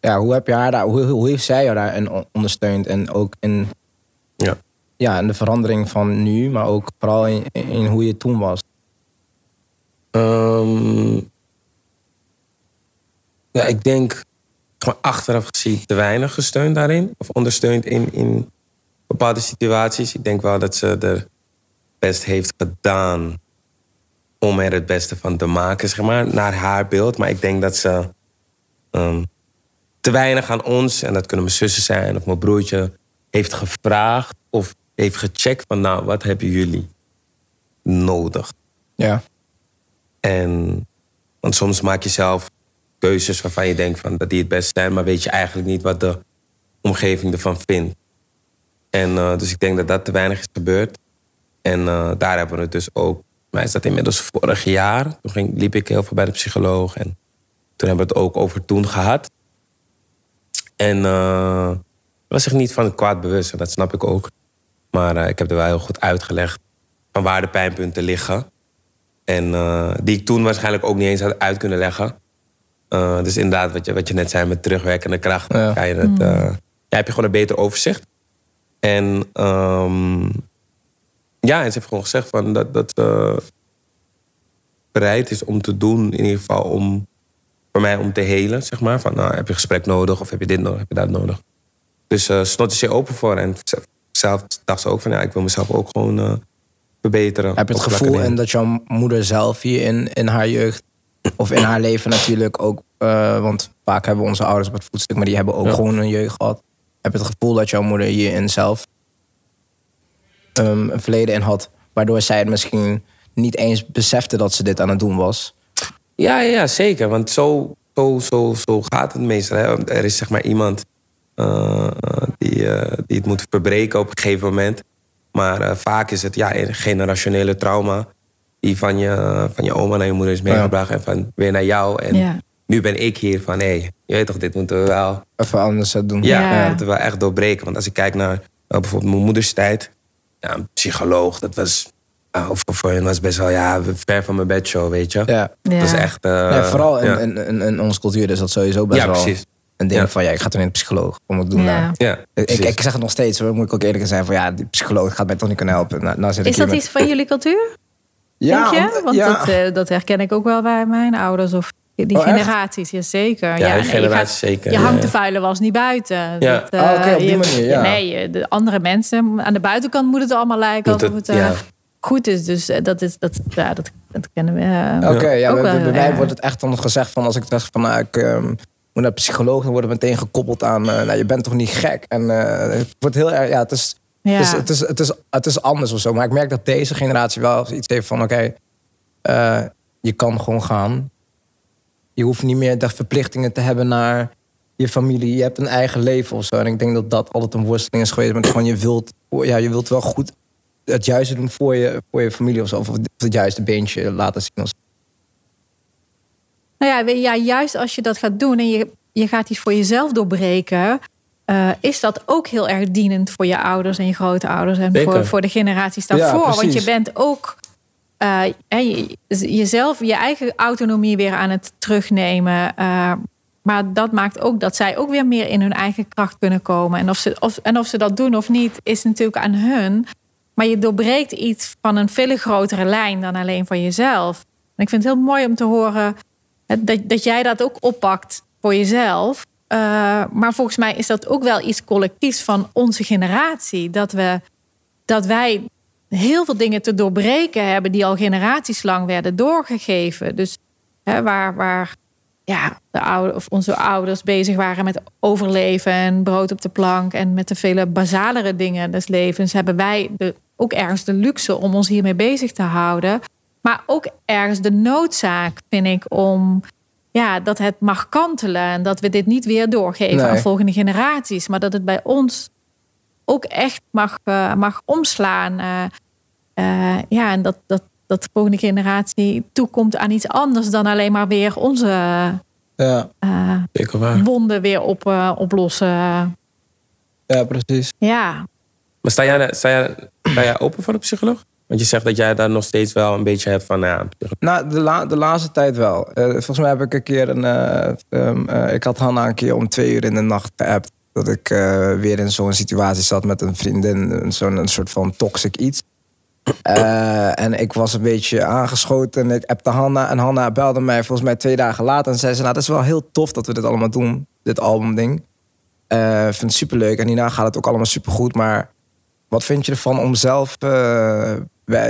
ja, hoe heb je haar daar... Hoe, hoe heeft zij jou daarin on- ondersteund? En ook in, Ja. ja, in de verandering van nu, maar ook vooral in, in hoe je toen was. Ehm, ja, ik denk gewoon achteraf gezien te weinig gesteund daarin. Of ondersteund in, in bepaalde situaties. Ik denk wel dat ze er best heeft gedaan om er het beste van te maken, zeg maar, naar haar beeld. Maar ik denk dat ze ehm, te weinig aan ons, en dat kunnen mijn zussen zijn of mijn broertje, heeft gevraagd of heeft gecheckt van, nou, wat hebben jullie nodig? Ja. En want soms maak je zelf keuzes waarvan je denkt van dat die het best zijn, maar weet je eigenlijk niet wat de omgeving ervan vindt. En eh, dus ik denk dat dat te weinig is gebeurd. En eh, daar hebben we het dus ook. Maar is dat inmiddels vorig jaar? Toen ging, liep ik heel veel bij de psycholoog. En toen hebben we het ook over toen gehad. En eh was zich niet van het kwaad bewust, en dat snap ik ook. Maar eh, ik heb er wel heel goed uitgelegd van waar de pijnpunten liggen. En eh, die ik toen waarschijnlijk ook niet eens had uit kunnen leggen. Eh, dus inderdaad, wat je, wat je net zei met terugwerkende kracht, Ja. ga je het, eh, ja, heb je gewoon een beter overzicht. En ehm, ja, en ze heeft gewoon gezegd van dat, dat ze bereid is om te doen, in ieder geval om voor mij om te helen, zeg maar. Van nou, heb je gesprek nodig of heb je dit nodig, heb je dat nodig. Dus eh stond er zeer open voor. En zelf dacht ze ook van ja, ik wil mezelf ook gewoon eh, verbeteren. Heb je het gevoel en dat jouw moeder zelf hier in, in haar jeugd of in haar leven natuurlijk ook, eh, want vaak hebben onze ouders op het voetstuk, maar die hebben ook Ja. gewoon een jeugd gehad. Heb je het gevoel dat jouw moeder hierin zelf ehm, een verleden in had, waardoor zij het misschien niet eens besefte dat ze dit aan het doen was? Ja, ja, ja, zeker. Want zo, zo, zo, zo gaat het meestal. Hè. Want Er is zeg maar iemand eh, die, eh, die het moet verbreken op een gegeven moment. Maar eh, vaak is het ja, een generationele trauma die van je, van je oma naar je moeder is meegebracht en van weer naar jou. En Ja. nu ben ik hier van, hé, hey, je weet toch, dit moeten we wel Even anders doen. Ja, Ja. moeten we wel echt doorbreken. Want als ik kijk naar uh, bijvoorbeeld mijn moeders tijd. Ja, een psycholoog, dat was... Uh, voor, voor hen was best wel ja, ver van mijn bedshow, weet je. Ja. Ja. Dat is echt... uh, ja, vooral in, ja. in, in, in onze cultuur is dat sowieso best Ja, wel precies. een ding Ja. van ja, ik ga toch niet naar de psycholoog. Wat moet ik doen Ja. daar? Ja, Ik, ik zeg het nog steeds hoor, moet ik ook eerlijk zijn van ja, die psycholoog gaat mij toch niet kunnen helpen. Nou, nou zit Is dat met- iets van jullie cultuur? Ja, denk je? om- Want ja. dat, eh, dat herken ik ook wel bij mijn ouders of die Oh, generaties. Jazeker. Ja, ja, je gaat- zeker, Je hangt ja. de vuile was niet buiten. Ja. Dat, eh, Oh, oké, op die je- manier, ja. Nee, de andere mensen aan de buitenkant moet het allemaal lijken Moet alsof het- het eh, ja. goed is. Dus eh, dat, is, dat, ja, dat, dat kennen we. Oké, ja, bij, mij wordt het echt dan gezegd van als ik zeg van nou, ik ehm, moet naar psycholoog, dan wordt het meteen gekoppeld aan eh, nou, je bent toch niet gek. En eh, het wordt heel erg, ja, het is, Ja. het, is, het, is, het, is, het is anders of zo. Maar ik merk dat deze generatie wel iets heeft van oké, eh, je kan gewoon gaan. Je hoeft niet meer de verplichtingen te hebben naar je familie, je hebt een eigen leven of zo. En ik denk dat dat altijd een worsteling is geweest. Maar gewoon je wilt, ja, je wilt wel goed het juiste doen voor je, voor je familie of zo. Of het juiste beentje laten zien. Of zo. Nou ja, ja, juist als je dat gaat doen en je, je gaat iets voor jezelf doorbreken, eh, is dat ook heel erg dienend voor je ouders en je grootouders en Zeker. voor, voor de generaties Ja, daarvoor. Want je bent ook eh, jezelf, je eigen autonomie weer aan het terugnemen. eh, maar dat maakt ook dat zij ook weer meer in hun eigen kracht kunnen komen. En of ze, of, en of ze dat doen of niet, is natuurlijk aan hun. Maar je doorbreekt iets van een veel grotere lijn dan alleen van jezelf. En ik vind het heel mooi om te horen dat, dat jij dat ook oppakt voor jezelf. Eh, maar volgens mij is dat ook wel iets collectiefs van onze generatie. Dat, we, dat wij heel veel dingen te doorbreken hebben die al generaties lang werden doorgegeven. Dus hè, waar, waar ja, de oude, of onze ouders bezig waren met overleven en brood op de plank en met de vele basalere dingen des levens, hebben wij de, ook ergens de luxe om ons hiermee bezig te houden. Maar ook ergens de noodzaak, vind ik, om ja, dat het mag kantelen en dat we dit niet weer doorgeven Nee. aan volgende generaties, maar dat het bij ons ook echt mag, eh, mag omslaan. eh, eh, ja, en dat, dat, dat de volgende generatie toekomt aan iets anders dan alleen maar weer onze Ja, eh, wonden weer op, eh, oplossen. ja, precies. Ja, Maar sta jij, sta, jij, sta jij open voor de psycholoog? Want je zegt dat jij daar nog steeds wel een beetje hebt van, nou ja. Nou, de, la, de laatste tijd wel. Eh, volgens mij heb ik een keer een. eh, ehm, eh, ik had Hanna een keer om twee uur in de nacht geappt. Dat ik eh, weer in zo'n situatie zat met een vriendin. Zo'n een soort van toxic iets. Eh, en ik was een beetje aangeschoten. En ik appte Hanna. En Hanna belde mij volgens mij twee dagen later. En zei ze: Nou, dat is wel heel tof dat we dit allemaal doen. Dit albumding. Ik vind het superleuk. En hierna gaat het ook allemaal supergoed. Maar wat vind je ervan om zelf... eh,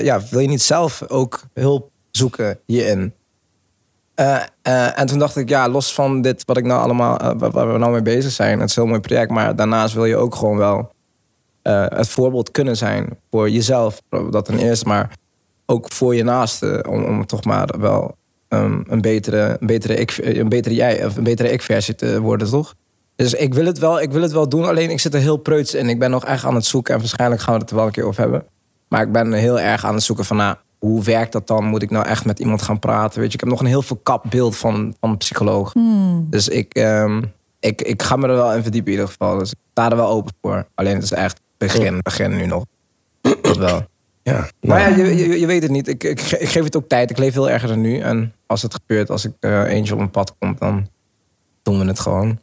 ja, wil je niet zelf ook hulp zoeken hierin? En toen dacht ik, ja, los van dit wat ik nou allemaal, waar we nou mee bezig zijn, het is een heel mooi project, maar daarnaast wil je ook gewoon wel eh, het voorbeeld kunnen zijn voor jezelf, dat ten eerste, maar ook voor je naaste, om, om toch maar wel ehm, een betere, een betere ik, een betere jij of een betere ik-versie te worden, toch? Dus ik wil het wel, ik wil het wel doen, alleen ik zit er heel preuts in. Ik ben nog echt aan het zoeken en waarschijnlijk gaan we het er wel een keer over hebben. Maar ik ben heel erg aan het zoeken van, nou, hoe werkt dat dan? Moet ik nou echt met iemand gaan praten? Weet je, ik heb nog een heel verkapt beeld van, van een psycholoog. Dus ik, ehm, ik, ik ga me er wel in verdiepen in ieder geval. Dus ik sta er wel open voor. Alleen het is echt begin, begin nu nog. Dat wel. Ja, Maar nou, ja, je, je, je weet het niet. Ik, ik, ge- ik geef het ook tijd. Ik leef heel erg er nu. En als het gebeurt, als ik eh, eentje op mijn pad komt, dan doen we het gewoon.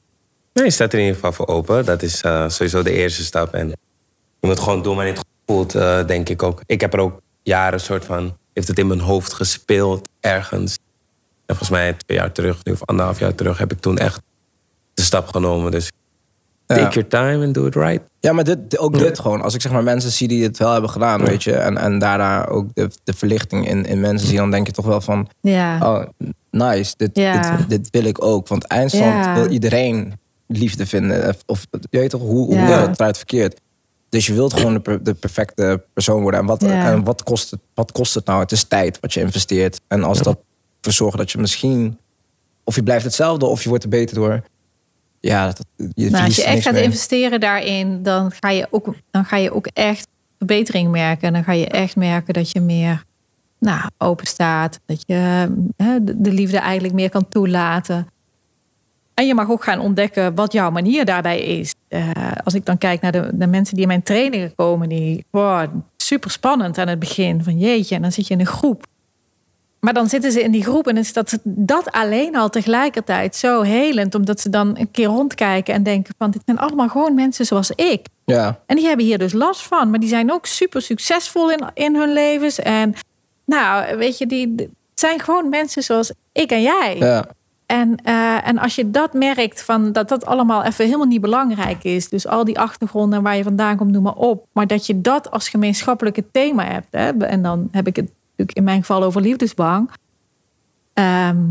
nee, je staat er in ieder geval voor open. Dat is eh, sowieso de eerste stap. En je moet gewoon doen wanneer het voelt, eh, denk ik ook. Ik heb er ook jaren soort van... heeft het in mijn hoofd gespeeld ergens. En volgens mij twee jaar terug, nu of anderhalf jaar terug... heb ik toen echt de stap genomen. Dus Ja. take your time and do it right. Ja, maar dit, ook dit gewoon. Als ik zeg maar mensen zie die het wel hebben gedaan, weet je. En, en daarna ook de, de verlichting in, in mensen zie, dan denk je toch wel van... ja. Oh, nice. Dit, Ja. dit, dit wil ik ook. Want eindstand Ja. wil iedereen liefde vinden. Of je weet toch hoe, hoe Ja. het eruit verkeerd. Dus je wilt gewoon de, de perfecte persoon worden. En, wat, Ja. en wat, kost het, wat kost het nou? Het is tijd wat je investeert. En als dat ervoor zorgt dat je misschien... Of je blijft hetzelfde of je wordt er beter door. Ja, dat, je Nou, als je echt gaat investeren daarin, dan ga, je ook, dan ga je ook echt verbetering merken. En dan ga je echt merken dat je meer nou, open staat. Dat je hè, de de liefde eigenlijk meer kan toelaten. En je mag ook gaan ontdekken wat jouw manier daarbij is. Eh, als ik dan kijk naar de, de mensen die in mijn trainingen komen, die wow, super spannend aan het begin. Van jeetje, en dan zit je in een groep. Maar dan zitten ze in die groep en is dat, dat alleen al tegelijkertijd zo helend. Omdat ze dan een keer rondkijken en denken van dit zijn allemaal gewoon mensen zoals ik. Ja, En die hebben hier dus last van. Maar die zijn ook super succesvol in, in hun levens. En nou, weet je, die, zijn gewoon mensen zoals ik en jij. ja. En, eh, en als je dat merkt, van dat dat allemaal even helemaal niet belangrijk is. Dus al die achtergronden waar je vandaan komt, noem maar op. Maar dat je dat als gemeenschappelijke thema hebt. Hè, en dan heb ik het natuurlijk in mijn geval over liefdesbang. Ehm,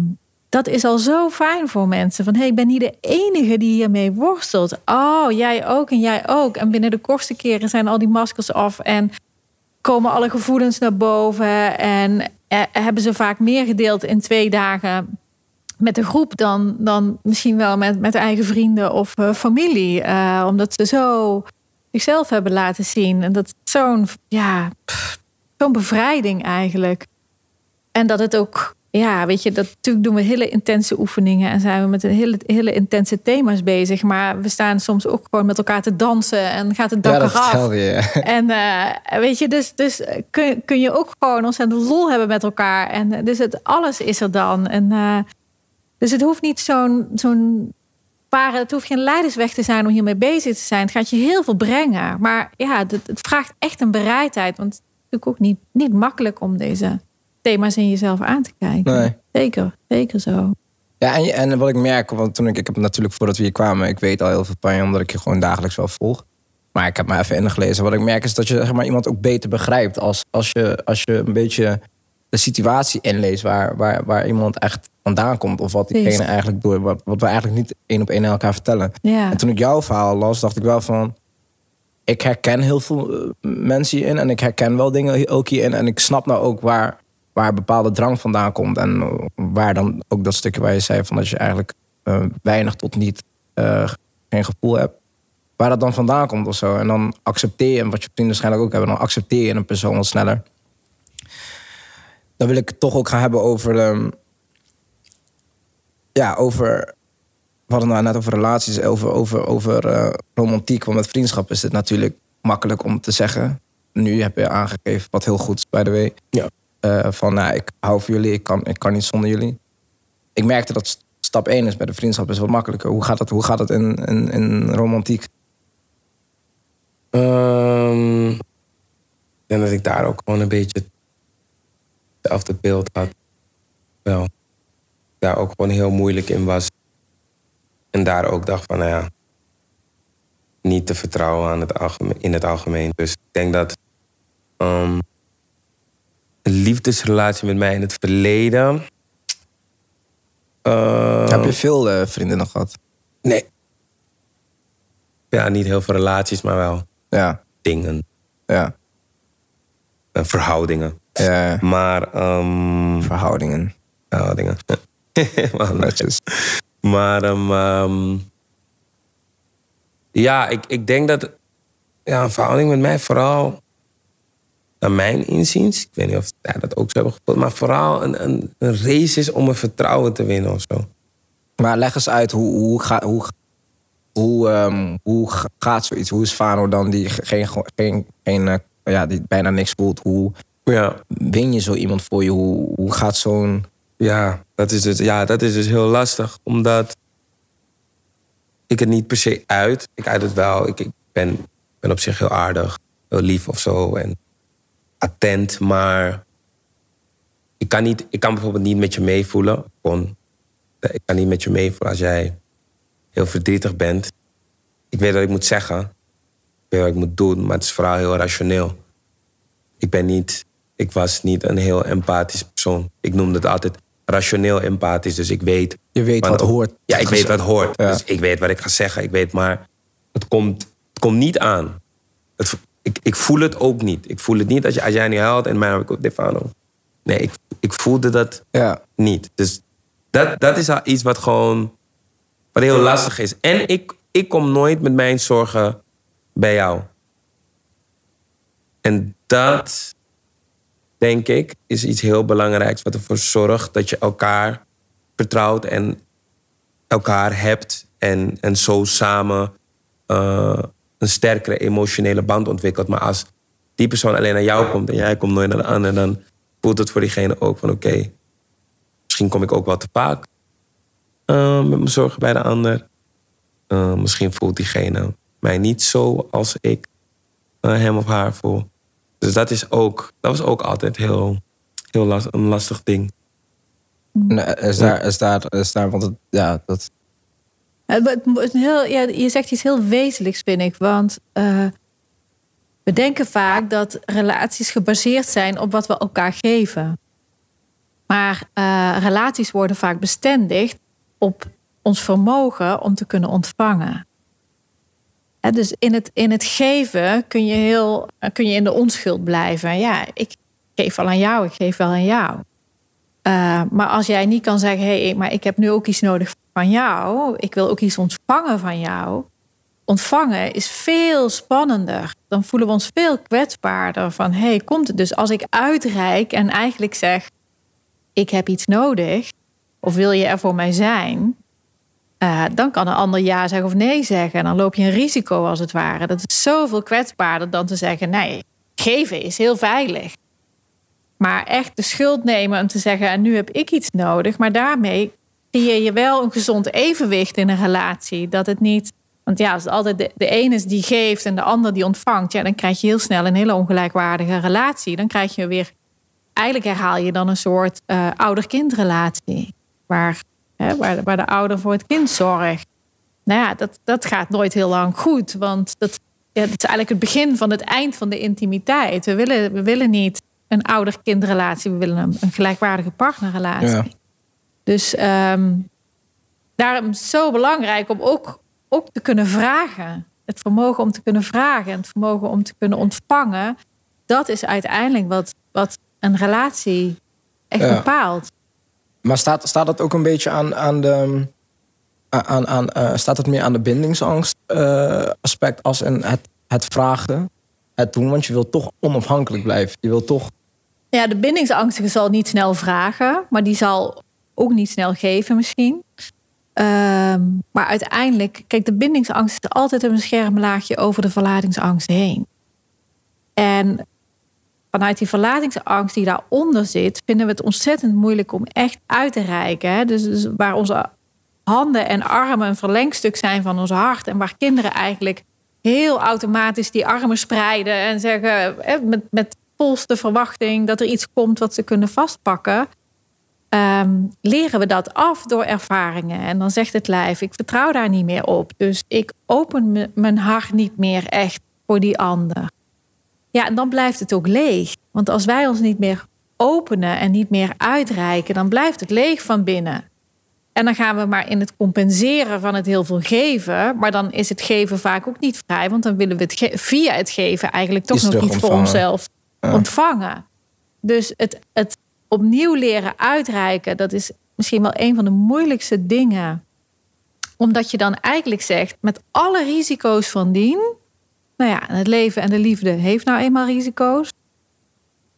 dat is al zo fijn voor mensen. Van hé, hey, ik ben niet de enige die hiermee worstelt. Oh, jij ook en jij ook. En binnen de kortste keren zijn al die maskers af. En komen alle gevoelens naar boven. En eh, hebben ze vaak meer gedeeld in twee dagen met de groep dan, dan misschien wel met, met eigen vrienden of eh, familie. Eh, omdat ze zo zichzelf hebben laten zien. En dat zo'n ja, zo'n bevrijding eigenlijk. En dat het ook, ja, weet je, dat natuurlijk doen we hele intense oefeningen en zijn we met een hele, hele intense thema's bezig. Maar we staan soms ook gewoon met elkaar te dansen en gaat het dak Ja, eraf. je. En eh, weet je, dus, dus kun, kun je ook gewoon ontzettend lol hebben met elkaar. En eh, dus het, alles is er dan. En, eh, dus het hoeft niet zo'n zo'n ware, het hoeft geen leidersweg te zijn om hiermee bezig te zijn. Het gaat je heel veel brengen. Maar ja, het, vraagt echt een bereidheid. Want natuurlijk ook niet, niet makkelijk om deze thema's in jezelf aan te kijken. Nee. Zeker, zeker zo. Ja, en, en wat ik merk, want toen ik, ik heb natuurlijk voordat we hier kwamen, ik weet al heel veel van je, omdat ik je gewoon dagelijks wel volg. Maar ik heb me even ingelezen. Wat ik merk is dat je zeg maar, iemand ook beter begrijpt als, als, je, als je een beetje de situatie inleest waar, waar, waar iemand echt vandaan komt. Of wat diegene eigenlijk door, wat, wat we eigenlijk niet één op één aan elkaar vertellen. Ja. En toen ik jouw verhaal las, dacht ik wel van. Ik herken heel veel eh, mensen hierin. En ik herken wel dingen ook hierin. En ik snap nou ook waar, waar bepaalde drang vandaan komt. En eh, waar dan ook dat stukje waar je zei van dat je eigenlijk eh, weinig tot niet geen gevoel hebt. Waar dat dan vandaan komt of zo. En dan accepteer je, en wat je vrienden waarschijnlijk ook hebben, dan accepteer je een persoon wat sneller. Dan wil ik het toch ook gaan hebben over. ehm, ja, over we hadden het nou net over relaties, over, over, over eh, romantiek. Want met vriendschap is het natuurlijk makkelijk om te zeggen. Nu heb je aangegeven, wat heel goed is, by the way. Ja. Eh, van, nou, ik hou van jullie, ik kan, ik kan niet zonder jullie. Ik merkte dat st- stap 1 is bij de vriendschap is wat makkelijker. Hoe gaat het, hoe gaat in, in, in romantiek? Ehm, ik denk dat ik daar ook gewoon een beetje hetzelfde beeld had. Wel. Daar ook gewoon heel moeilijk in was. En daar ook dacht van, nou ja, niet te vertrouwen aan het algemeen, in het algemeen. Dus ik denk dat een liefdesrelatie met mij in het verleden. eh, Heb je veel eh, vriendinnen gehad? Nee. Ja, niet heel veel relaties, maar wel Ja, dingen, ja, eh, verhoudingen. ja. ja. Maar, ehm Verhoudingen. verhoudingen. Wel netjes. Maar, ehm, ehm, ja, ik, ik denk dat ja, een verhouding met mij vooral, naar mijn inziens, ik weet niet of jij dat ook zo hebben gevoeld, maar vooral een, een, een race is om een vertrouwen te winnen of zo. Maar leg eens uit hoe, hoe, ga, hoe, hoe, ehm, hoe ga- gaat zoiets? Hoe is Fano dan die ge- geen, geen, geen, eh, ja, die bijna niks voelt? Hoe Ja, win je zo iemand voor je? Hoe, hoe gaat zo'n. Ja, dat is dus, ja, dat is dus heel lastig. Omdat ik het niet per se uit. Ik uit het wel. Ik, ik ben, ben op zich heel aardig. Heel lief of zo. En attent. Maar ik kan, niet, ik kan bijvoorbeeld niet met je meevoelen. Gewoon, ik kan niet met je meevoelen als jij heel verdrietig bent. Ik weet wat ik moet zeggen. Ik weet wat ik moet doen. Maar het is vooral heel rationeel. Ik ben niet, ik was niet een heel empathisch persoon. Ik noemde het altijd rationeel empathisch. Dus ik weet. Je weet wat hoort. Ja, ik weet wat hoort. Ja. Dus ik weet wat ik ga zeggen. Ik weet maar, het komt, het komt niet aan. Het, ik, ik voel het ook niet. Ik voel het niet als, je, als jij niet huilt en mij heb ik ook Defano. Nee, ik, ik voelde dat Ja, niet. Dus dat, dat is iets wat gewoon wat heel lastig is. En ik, ik kom nooit met mijn zorgen bij jou. En dat, denk ik, is iets heel belangrijks. Wat ervoor zorgt dat je elkaar vertrouwt en elkaar hebt. En, en zo samen eh, een sterkere emotionele band ontwikkelt. Maar als die persoon alleen naar jou komt en jij komt nooit naar de ander, dan voelt het voor diegene ook van oké, misschien kom ik ook wel te vaak eh, met mijn zorgen bij de ander. Eh, misschien voelt diegene mij niet zo als ik hem of haar voel. Dus dat, is ook, dat was ook altijd heel, heel last, een lastig ding. Nee, is daar, is daar, is daar, want het, ja, dat. Heel, ja, je zegt iets heel wezenlijks, vind ik. Want eh, we denken vaak dat relaties gebaseerd zijn op wat we elkaar geven. Maar eh, relaties worden vaak bestendigd op ons vermogen om te kunnen ontvangen. Dus in het, in het geven kun je, heel, kun je in de onschuld blijven. Ja, ik geef wel aan jou, ik geef wel aan jou. Eh, maar als jij niet kan zeggen, hé, hey, maar ik heb nu ook iets nodig van jou. Ik wil ook iets ontvangen van jou. Ontvangen is veel spannender. Dan voelen we ons veel kwetsbaarder van, hé, hey, komt het dus als ik uitreik en eigenlijk zeg, ik heb iets nodig, of wil je er voor mij zijn? Eh, dan kan een ander ja zeggen of nee zeggen. En dan loop je een risico als het ware. Dat is zoveel kwetsbaarder dan te zeggen: nee, geven is heel veilig. Maar echt de schuld nemen om te zeggen: en nu heb ik iets nodig. Maar daarmee creëer je wel een gezond evenwicht in een relatie. Dat het niet. Want ja, als het altijd de, ene is die geeft en de ander die ontvangt, ja, dan krijg je heel snel een hele ongelijkwaardige relatie. Dan krijg je weer. Eigenlijk herhaal je dan een soort uh, ouder-kindrelatie. Waar Hè, waar, waar de ouder voor het kind zorgt. Nou ja, dat, dat gaat nooit heel lang goed. Want dat, ja, dat is eigenlijk het begin van het eind van de intimiteit. We willen, we willen niet een ouder-kindrelatie. We willen een, een gelijkwaardige partnerrelatie. Ja. Dus um, daarom is het zo belangrijk om ook, ook te kunnen vragen. Het vermogen om te kunnen vragen en het vermogen om te kunnen ontvangen. Dat is uiteindelijk wat, wat een relatie echt bepaalt. Maar staat, staat dat ook een beetje aan, aan de. Aan, aan, uh, staat het meer aan de bindingsangst uh, aspect als in het, het vragen, het doen? Want je wil toch onafhankelijk blijven. Je wil toch. Ja, de bindingsangstige zal niet snel vragen, maar die zal ook niet snel geven misschien. Uh, maar uiteindelijk, kijk, de bindingsangst is altijd een schermlaagje over de verlatingsangst heen. En vanuit die verlatingsangst die daaronder zit, vinden we het ontzettend moeilijk om echt uit te reiken. Dus, dus, waar onze handen en armen een verlengstuk zijn van ons hart en waar kinderen eigenlijk heel automatisch die armen spreiden en zeggen met, met volste verwachting dat er iets komt wat ze kunnen vastpakken. Um, leren we dat af door ervaringen. En dan zegt het lijf: ik vertrouw daar niet meer op. Dus ik open mijn hart niet meer echt voor die ander. Ja, en dan blijft het ook leeg. Want als wij ons niet meer openen en niet meer uitreiken, dan blijft het leeg van binnen. En dan gaan we maar in het compenseren van het heel veel geven. Maar dan is het geven vaak ook niet vrij. Want dan willen we het via het geven eigenlijk toch nog iets voor onszelf ontvangen. Dus het, het opnieuw leren uitreiken, dat is misschien wel een van de moeilijkste dingen. Omdat je dan eigenlijk zegt, met alle risico's van dien, nou ja, het leven en de liefde heeft nou eenmaal risico's.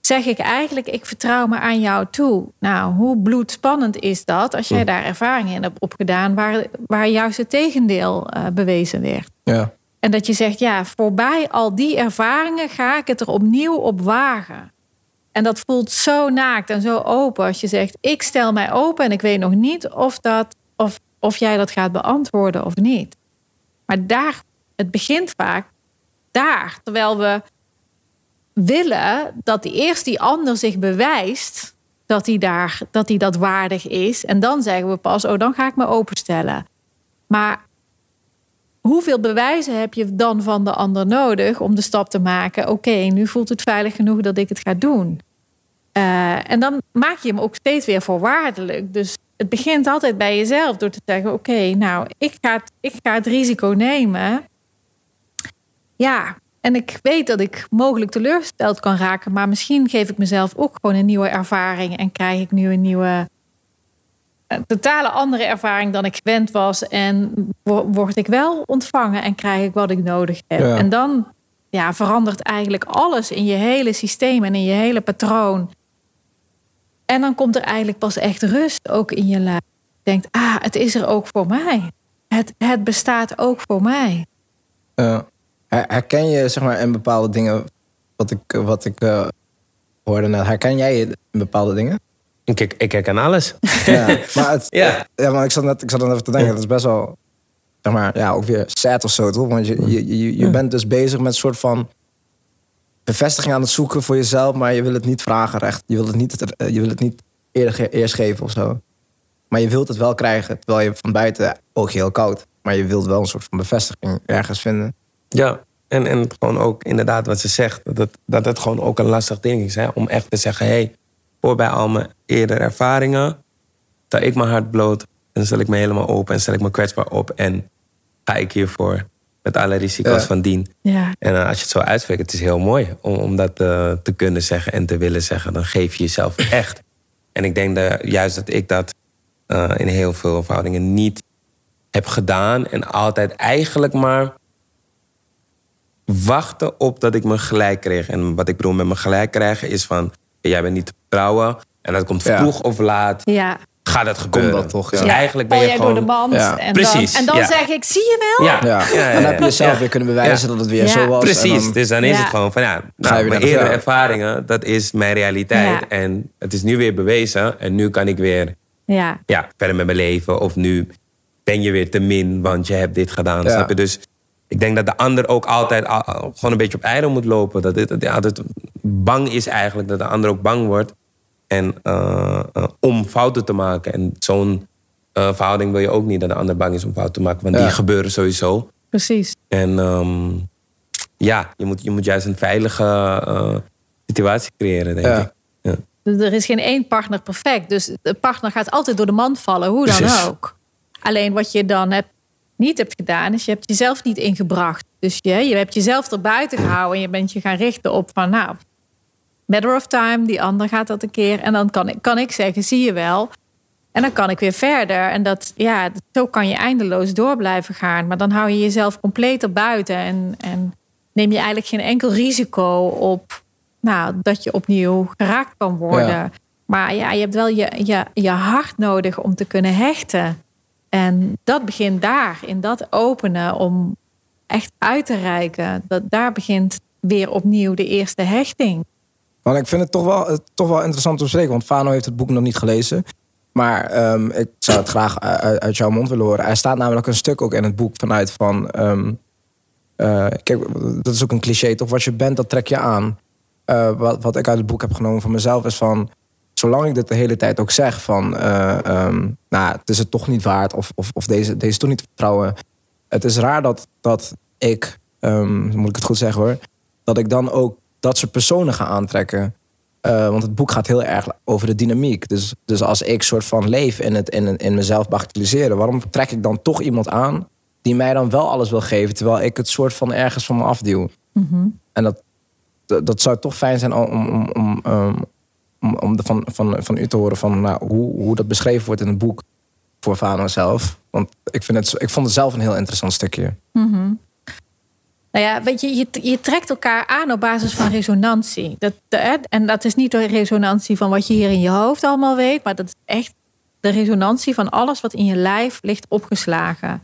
Zeg ik eigenlijk, ik vertrouw me aan jou toe. Nou, hoe bloedspannend is dat als jij daar ervaringen in hebt opgedaan waar, waar juist het tegendeel uh, bewezen werd? Ja. En dat je zegt, ja, voorbij al die ervaringen ga ik het er opnieuw op wagen. En dat voelt zo naakt en zo open als je zegt, ik stel mij open en ik weet nog niet of, dat, of, of jij dat gaat beantwoorden of niet. Maar daar, het begint vaak daar. Terwijl we willen dat eerst die ander zich bewijst dat hij, daar, dat hij dat waardig is. En dan zeggen we pas, oh, dan ga ik me openstellen. Maar hoeveel bewijzen heb je dan van de ander nodig om de stap te maken? Oké, nu voelt het veilig genoeg dat ik het ga doen. Uh, en dan maak je hem ook steeds weer voorwaardelijk. Dus het begint altijd bij jezelf door te zeggen: Oké, nou, ik ga, ik ga het risico nemen ja, en ik weet dat ik mogelijk teleurgesteld kan raken, maar misschien geef ik mezelf ook gewoon een nieuwe ervaring en krijg ik nu een nieuwe, een totale andere ervaring dan ik gewend was. En word ik wel ontvangen en krijg ik wat ik nodig heb. En dan ja, verandert eigenlijk alles in je hele systeem en in je hele patroon. En dan komt er eigenlijk pas echt rust ook in je lijf. Je denkt, ah, het is er ook voor mij. Het, het bestaat ook voor mij. Ja. Herken je zeg maar in bepaalde dingen wat ik, wat ik uh, hoorde net? Herken jij in bepaalde dingen? Ik, ik herken alles. Ja, maar, het, ja. ja, maar ik zat net ik zat dan even te denken, dat is best wel, zeg maar, ja, ook weer sad of zo, toch? Want je, je, je, je bent dus bezig met een soort van bevestiging aan het zoeken voor jezelf, maar je wil het niet vragen recht. Je wil het niet, je wil het niet eerder, eerst geven of zo. Maar je wilt het wel krijgen, terwijl je van buiten je heel koud. Maar je wilt wel een soort van bevestiging ergens vinden. Ja, en, en gewoon ook inderdaad wat ze zegt, dat het, dat het gewoon ook een lastig ding is. Hè? Om echt te zeggen, hé, hey, voor bij al mijn eerdere ervaringen, dat ik mijn hart bloot en stel ik me helemaal open en stel ik me kwetsbaar op en ga ik hiervoor met alle risico's van dien. Ja. En uh, als je het zo uitspreekt, het is heel mooi om, om dat uh, te kunnen zeggen en te willen zeggen. Dan geef je jezelf echt. En ik denk dat, juist dat ik dat eh, in heel veel verhoudingen niet heb gedaan. En altijd eigenlijk maar wachten op dat ik me gelijk kreeg. En wat ik bedoel met me gelijk krijgen is van... jij bent niet te vertrouwen. En dat komt Ja. vroeg of laat. Ja. Gaat dat gebeuren. dat toch, Dus ja. eigenlijk ben je jij gewoon... door de mand. Ja. En Precies, Dan, en dan ja. zeg ik, zie je wel? Ja, Ja. ja, ja, en dan heb je jezelf Ja. weer kunnen bewijzen Ja. dat het weer Ja. zo was. en Precies, dan- dus dan is Ja. het gewoon van ja, nou, mijn eerdere ervaringen, dat is mijn realiteit. Ja. En het is nu weer bewezen en nu kan ik weer Ja. ja, verder met mijn leven. Of nu ben je weer te min, want je hebt dit gedaan. Ja. Snap je? Dus ik denk dat de ander ook altijd al- al- gewoon een beetje op eieren moet lopen. Dat, dit, dat hij altijd bang is eigenlijk, dat de ander ook bang wordt. En eh, eh, om fouten te maken. En zo'n eh, verhouding wil je ook niet dat de ander bang is om fouten te maken. Want Ja. die gebeuren sowieso. Precies. En ehm, ja, je moet, je moet juist een veilige eh, situatie creëren, denk Ja. ik. Ja. Dus er is geen één partner perfect. Dus de partner gaat altijd door de mand vallen, hoe dan Precies. ook. Alleen wat je dan hebt, niet hebt gedaan, is je hebt jezelf niet ingebracht. Dus je, je hebt jezelf erbuiten gehouden en je bent je gaan richten op van, nou, matter of time, die ander gaat dat een keer. En dan kan ik, kan ik zeggen, zie je wel. En dan kan ik weer verder. En dat, ja, zo kan je eindeloos door blijven gaan. Maar dan hou je jezelf compleet erbuiten. En, en neem je eigenlijk geen enkel risico op nou, dat je opnieuw geraakt kan worden. Ja. Maar ja, je hebt wel je, je, je hart nodig om te kunnen hechten. En dat begint daar, in dat openen om echt uit te reiken. Dat, daar begint weer opnieuw de eerste hechting. Want ik vind het toch wel, het toch wel interessant om te bespreken. Want Fano heeft het boek nog niet gelezen. Maar ehm, ik zou het graag uit, uit jouw mond willen horen. Er staat namelijk een stuk ook in het boek vanuit van... ehm, eh, kijk, dat is ook een cliché toch? Wat je bent, dat trek je aan. Eh, wat, wat ik uit het boek heb genomen voor mezelf is van... Zolang ik dit de hele tijd ook zeg van... eh, ehm, nou, het is het toch niet waard. Of, of, of deze, deze is toch niet te vertrouwen. Het is raar dat, dat ik... ehm, moet ik het goed zeggen hoor... Dat ik dan ook dat soort personen ga aantrekken. Eh, want het boek gaat heel erg over de dynamiek. Dus, dus als ik soort van leef in, het, in, in mezelf bagatelliseren, waarom trek ik dan toch iemand aan die mij dan wel alles wil geven, terwijl ik het soort van ergens van me afduw? En dat, dat, dat zou toch fijn zijn om, om, om, om, om, om van, van, van u te horen van nou, hoe, hoe dat beschreven wordt in het boek voor Fano zelf. Want ik, vind het, ik vond het zelf een heel interessant stukje. Nou ja, weet je, je, je trekt elkaar aan op basis van resonantie. Dat, en dat is niet de resonantie van wat je hier in je hoofd allemaal weet, maar dat is echt de resonantie van alles wat in je lijf ligt opgeslagen.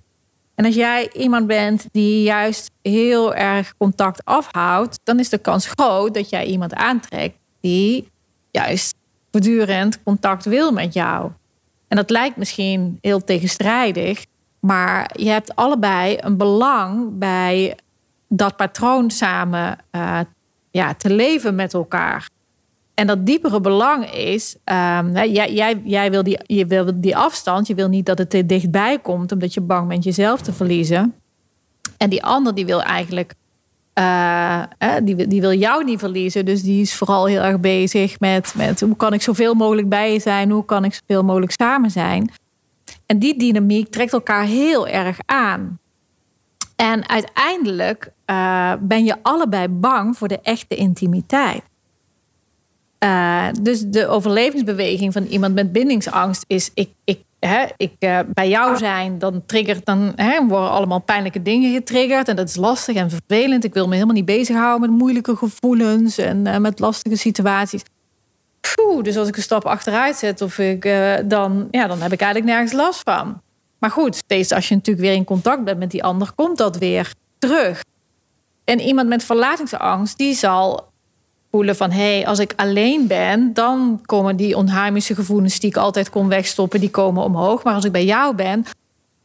En als jij iemand bent die juist heel erg contact afhoudt, dan is de kans groot dat jij iemand aantrekt die juist voortdurend contact wil met jou. En dat lijkt misschien heel tegenstrijdig, maar je hebt allebei een belang bij dat patroon samen eh, ja, te leven met elkaar. En dat diepere belang is, ehm, jij, jij, jij wil die, je wil die afstand, je wil niet dat het te dichtbij komt, omdat je bang bent jezelf te verliezen. En die ander die wil eigenlijk, eh, die, die wil jou niet verliezen, dus die is vooral heel erg bezig met, met hoe kan ik zoveel mogelijk bij je zijn, hoe kan ik zoveel mogelijk samen zijn. En die dynamiek trekt elkaar heel erg aan. En uiteindelijk eh, ben je allebei bang voor de echte intimiteit. Eh, dus de overlevingsbeweging van iemand met bindingsangst is: ik, ik, hè, ik eh, bij jou zijn, dan triggert, dan hè, worden allemaal pijnlijke dingen getriggerd. En dat is lastig en vervelend. Ik wil me helemaal niet bezighouden met moeilijke gevoelens en eh, met lastige situaties. Dus als ik een stap achteruit zet, of ik, eh, dan, ja, dan heb ik eigenlijk nergens last van. Maar goed, steeds als je natuurlijk weer in contact bent met die ander, komt dat weer terug. En iemand met verlatingsangst, die zal van... hé, hey, als ik alleen ben, dan komen die onheimische gevoelens... die ik altijd kon wegstoppen, die komen omhoog. Maar als ik bij jou ben,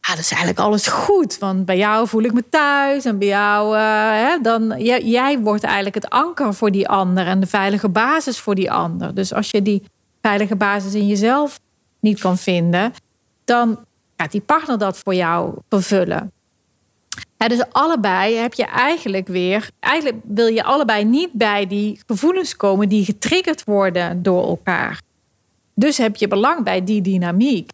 ja, dat is eigenlijk alles goed. Want bij jou voel ik me thuis. En bij jou, eh, hè, dan... Jij, jij wordt eigenlijk het anker voor die ander... en de veilige basis voor die ander. Dus als je die veilige basis in jezelf niet kan vinden... dan gaat die partner dat voor jou vervullen. Dus allebei heb je eigenlijk weer, eigenlijk wil je allebei niet bij die gevoelens komen die getriggerd worden door elkaar. Dus heb je belang bij die dynamiek.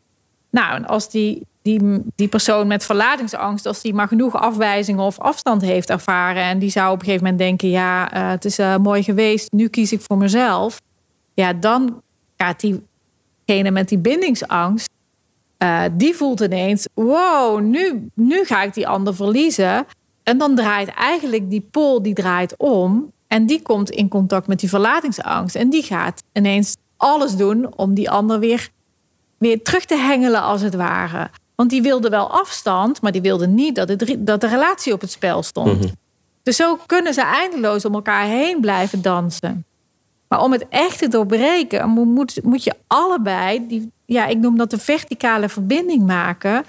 Nou, en als die, die, die persoon met verlatingsangst, als die maar genoeg afwijzingen of afstand heeft ervaren en die zou op een gegeven moment denken, ja, eh, het is eh, mooi geweest, nu kies ik voor mezelf. Ja, dan gaat die degene met die bindingsangst, eh, die voelt ineens: wow, nu, nu ga ik die ander verliezen. En dan draait eigenlijk die pol die draait om. En die komt in contact met die verlatingsangst. En die gaat ineens alles doen om die ander weer, weer terug te hengelen, als het ware. Want die wilde wel afstand, maar die wilde niet dat, het, dat de relatie op het spel stond. Dus zo kunnen ze eindeloos om elkaar heen blijven dansen. Maar om het echt te doorbreken, mo- moet, moet je allebei, die, ja, ik noem dat de verticale verbinding maken.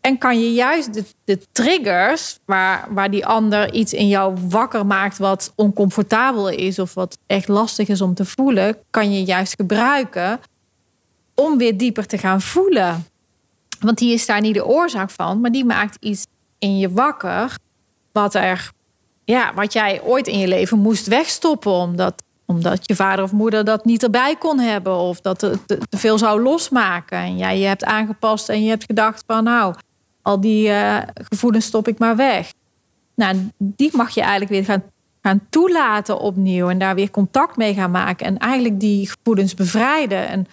En kan je juist de, de triggers, waar, waar die ander iets in jou wakker maakt wat oncomfortabel is of wat echt lastig is om te voelen, kan je juist gebruiken om weer dieper te gaan voelen. Want die is daar niet de oorzaak van, maar die maakt iets in je wakker wat er, ja, wat jij ooit in je leven moest wegstoppen omdat, omdat je vader of moeder dat niet erbij kon hebben of dat het te, veel zou losmaken. En jij je hebt aangepast en je hebt gedacht van nou, al die eh, gevoelens stop ik maar weg. Nou, die mag je eigenlijk weer gaan, gaan toelaten opnieuw en daar weer contact mee gaan maken en eigenlijk die gevoelens bevrijden. En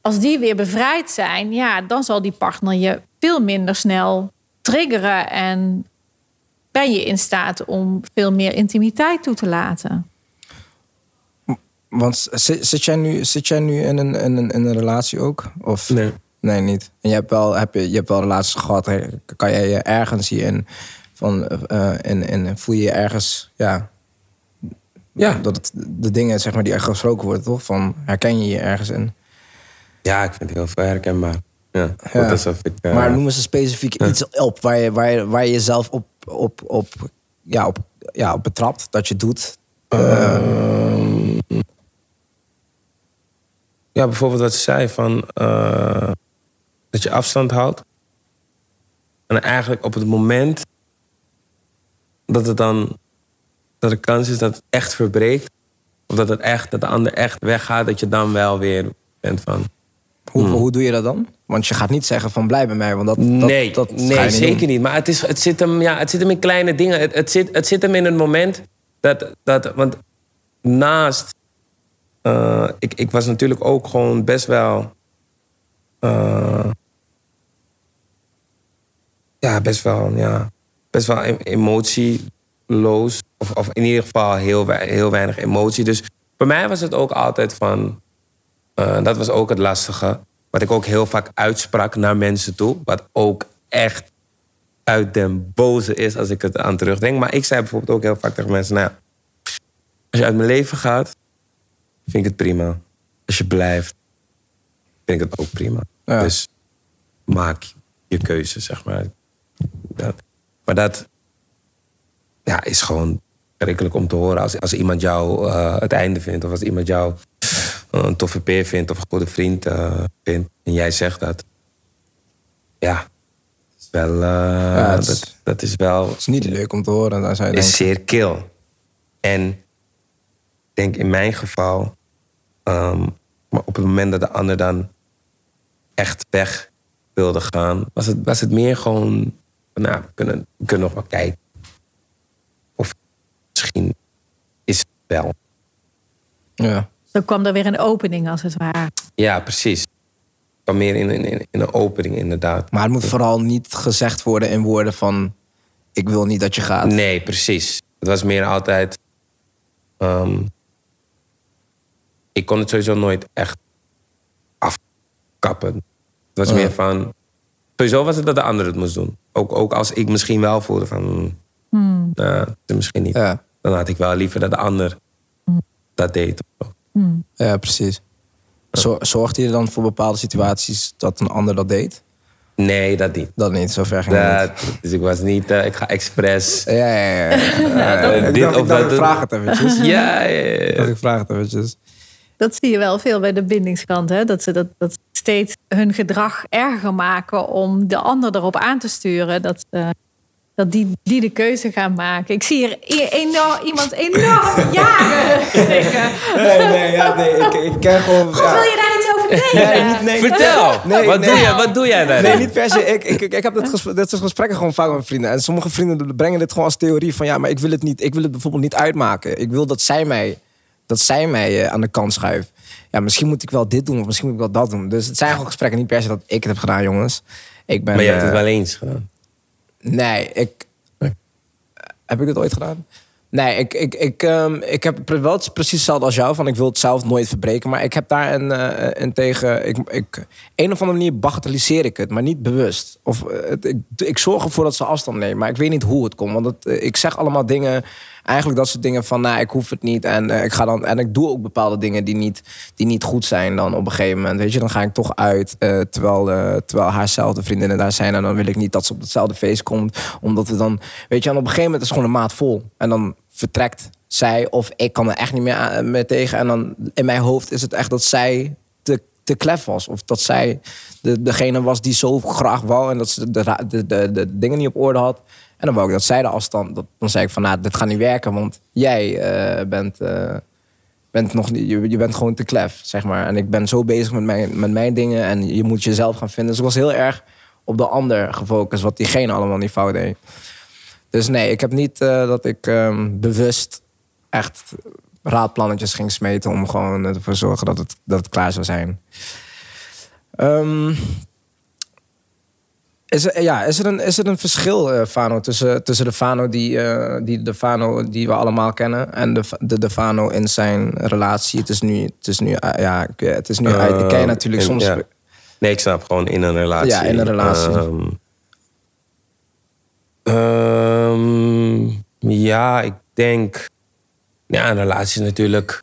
als die weer bevrijd zijn, ja, dan zal die partner je veel minder snel triggeren en ben je in staat om veel meer intimiteit toe te laten. Want zit, zit jij nu, zit jij nu in, een, in, een, in een relatie ook? Of? Nee. Nee, niet. En je hebt wel, heb je, je hebt wel relaties gehad. Kan jij je ergens hierin van, eh, in, in, voel je je ergens, ja, Ja. dat het, de dingen zeg maar die er gesproken worden, toch? Van herken je je ergens in? ja, ik vind het heel veel herkenbaar. Ja, Ja. Alsof ik... eh, Maar noem eens specifiek iets op waar je, waar je, waar je jezelf op, op, op, ja, op, ja, op betrapt, dat je doet. Ehm, ja, bijvoorbeeld wat ze zei van eh, dat je afstand houdt. En eigenlijk op het moment dat het dan dat de kans is dat het echt verbreekt, of dat het echt dat de ander echt weggaat, dat je dan wel weer bent van. Hoe, hoe doe je dat dan? Want je gaat niet zeggen van blij bij mij, want dat, dat, nee, dat ga je nee niet zeker doen. niet. Maar het, is, het, zit hem, ja, het zit hem in kleine dingen. Het, het, zit, het zit hem in het moment dat. dat want naast. Eh, ik, ik was natuurlijk ook gewoon best wel. eh, ja, best wel. Ja, best wel em- emotieloos. Of, of in ieder geval heel, wei- heel weinig emotie. Dus voor mij was het ook altijd van. Eh, dat was ook het lastige. Wat ik ook heel vaak uitsprak naar mensen toe. Wat ook echt uit den boze is als ik het aan terugdenk. Maar ik zei bijvoorbeeld ook heel vaak tegen mensen... Nou, als je uit mijn leven gaat, vind ik het prima. Als je blijft, vind ik het ook prima. Ja. Dus maak je keuze, zeg maar. Maar dat ja, is gewoon schrikkelijk om te horen. Als, als iemand jou eh, het einde vindt... of als iemand jou eh, een toffe peer vindt... of een goede vriend eh, vindt... en jij zegt dat... ja, dat is wel... het is- dat, dat is wel Het is niet leuk om te horen. Je is zeer kil. En ik denk in mijn geval, ehm, maar op het moment dat de ander dan echt weg wilde gaan, was het, was het meer gewoon, van, nou, we kunnen, we kunnen nog wel kijken. Of misschien is het wel. ja. Zo kwam er weer een opening, als het ware. Ja, precies. Van meer in, in, in in een opening, inderdaad. Maar het moet vooral niet gezegd worden in woorden van... ik wil niet dat je gaat. Nee, precies. Het was meer altijd. ehm, ik kon het sowieso nooit echt afkappen. Het was Ja. meer van. Sowieso was het dat de ander het moest doen. Ook, ook als ik misschien wel voelde van. hmm, nou, dat is misschien niet. Ja, Dan had ik wel liever dat de ander dat deed. ja precies. Zor- Zorgde je dan voor bepaalde situaties dat een ander dat deed? Nee, dat niet. Dat niet, zover ging het Dat, dus ik was niet. eh, ik ga expres. niet. Ja, ja, ja. ja. ik dit dacht, of ik, dacht, dat ik vraag het eventjes. Ja, ja, ja, ik vraag het eventjes. Dat zie je wel veel bij de bindingskant. Hè? Dat ze dat, dat steeds hun gedrag erger maken om de ander erop aan te sturen. Dat, eh, dat die, die de keuze gaan maken. Ik zie hier e- enorm, iemand enorm jaren stikken. Nee, nee, ja, nee. Ik, ik ken gewoon... Wil je daar iets over delen? Nee, niet, nee, Vertel, Nee, wat, nee. Doe jij, wat doe jij daar? Nee, niet per se. Ik, ik, ik heb dit, gesprek, dit soort gesprekken gewoon vaak met vrienden. En sommige vrienden brengen dit gewoon als theorie van... ja, maar ik wil het niet. Ik wil het bijvoorbeeld niet uitmaken. Ik wil dat zij mij dat zij mij eh, aan de kant schuift. Ja, misschien moet ik wel dit doen of misschien moet ik wel dat doen. Dus het zijn gewoon gesprekken, niet per se dat ik het heb gedaan, jongens. Ik ben, Maar je hebt het eh, wel eens gedaan. Nee, ik. Heb ik dit ooit gedaan? Nee, ik, ik, ik, ehm, ik heb wel het precies hetzelfde als jou. Van ik wil het zelf nooit verbreken. Maar ik heb daar een, eh, een tegen. Ik, ik, een of andere manier bagatelliseer ik het, maar niet bewust. Of het- ik, ik zorg ervoor dat ze afstand nemen. Maar ik weet niet hoe het komt. Want het, ik zeg allemaal dingen. Eigenlijk dat soort dingen van, nou, ik hoef het niet. En, eh, ik, ga dan, en ik doe ook bepaalde dingen die niet, die niet goed zijn dan op een gegeven moment. Weet je, dan ga ik toch uit. eh, terwijl, eh, terwijl haarzelfde vriendinnen daar zijn. En dan wil ik niet dat ze op hetzelfde feest komt. Omdat we dan, weet je, en op een gegeven moment is gewoon een maat vol. En dan vertrekt zij of ik kan er echt niet meer, meer tegen. En dan in mijn hoofd is het echt dat zij te, te klef was. Of dat zij de, degene was die zo graag wou. En dat ze de, de, de, de dingen niet op orde had. En dan wou ik dat zij de afstand. Dat, dan zei ik van, nou, dit gaat niet werken. Want jij eh, bent, eh, bent nog niet, je, je bent gewoon te klef, zeg maar. En ik ben zo bezig met mijn, met mijn dingen. En je moet jezelf gaan vinden. Dus ik was heel erg op de ander gefocust. Wat diegene allemaal niet fout deed. Dus nee, ik heb niet eh, dat ik ehm, bewust echt raadplannetjes ging smeten om gewoon ervoor te zorgen dat het, dat het klaar zou zijn. Ehm, is, er, ja, is, er een, is er een verschil, eh, Fano, tussen, tussen de Fano die, eh, die, de Fano die we allemaal kennen en de, de, de Fano in zijn relatie? Het is nu, het is nu, eh, ja, het is nu uit. Ik ken je natuurlijk in- soms. ja. Nee, ik snap gewoon in een relatie. Ja, in een relatie. Ehm, ehm, ja, ik denk. Ja, een relatie is natuurlijk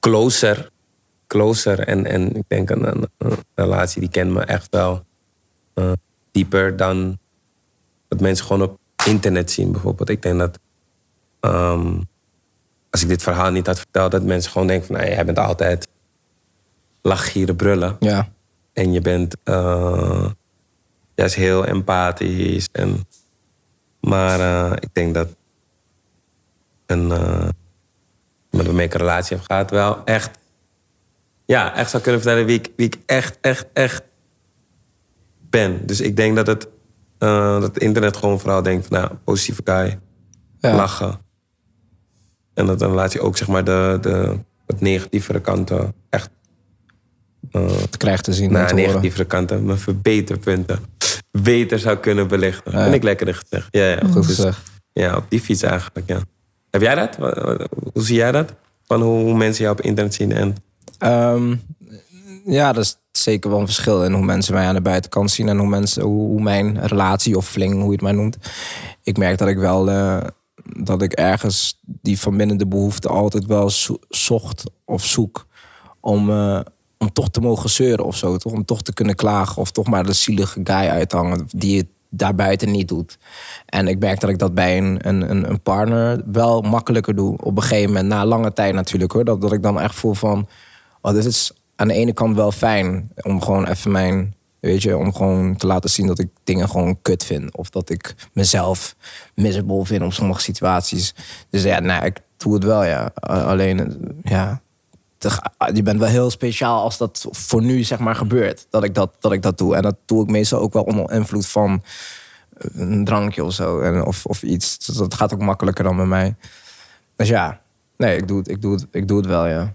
closer. Closer. En, en ik denk een, een, een relatie die kent me echt wel eh, dieper dan dat mensen gewoon op internet zien, bijvoorbeeld. Ik denk dat. ehm, als ik dit verhaal niet had verteld, dat mensen gewoon denken van, nou, jij bent altijd lachgieren brullen. Ja, En je bent eh juist heel empathisch. En, maar eh, ik denk dat een, met waarmee ik een relatie heb gehad, wel echt, ja, echt zou kunnen vertellen wie ik, wie ik echt, echt, echt ben. Dus ik denk dat het, eh, dat het internet gewoon vooral denkt van, nou, positieve guy, Ja. lachen. En dat een relatie ook, zeg maar, de, de wat negatievere kanten echt het krijgt te zien. en nou, te horen. negatievere kanten, mijn verbeterpunten, beter zou kunnen belichten. Ja. Vind ik lekkerder gezegd. Ja, ja, Goed Dus, gezegd. ja, op die fiets eigenlijk, ja. Heb jij dat? Hoe zie jij dat? Van hoe, hoe mensen jou op internet zien en... Ehm, ja, dat is zeker wel een verschil in hoe mensen mij aan de buitenkant zien en hoe, mensen, hoe, mijn relatie of fling, hoe je het maar noemt. Ik merk dat ik wel eh, dat ik ergens die van binnen de behoefte altijd wel zo- zocht of zoek om, eh, om toch te mogen zeuren of zo, toch? Om toch te kunnen klagen of toch maar de zielige guy uit te hangen die het daarbuiten niet doet. En ik merk dat ik dat bij een, een, een- een partner wel makkelijker doe. Op een gegeven moment, na lange tijd natuurlijk hoor. Dat, dat ik dan echt voel van, oh, dit is aan de ene kant wel fijn om gewoon even mijn, weet je, om gewoon te laten zien dat ik dingen gewoon kut vind. Of dat ik mezelf miserable vind op sommige situaties. Dus ja, nou, ik doe het wel, ja. Alleen, ja, te- je bent wel heel speciaal als dat voor nu zeg maar gebeurt. Dat ik dat, dat ik dat doe. En dat doe ik meestal ook wel onder invloed van een drankje of zo. En, of, of iets. Dat gaat ook makkelijker dan bij mij. Dus ja, nee, ik doe het, ik doe het, ik doe het wel, ja.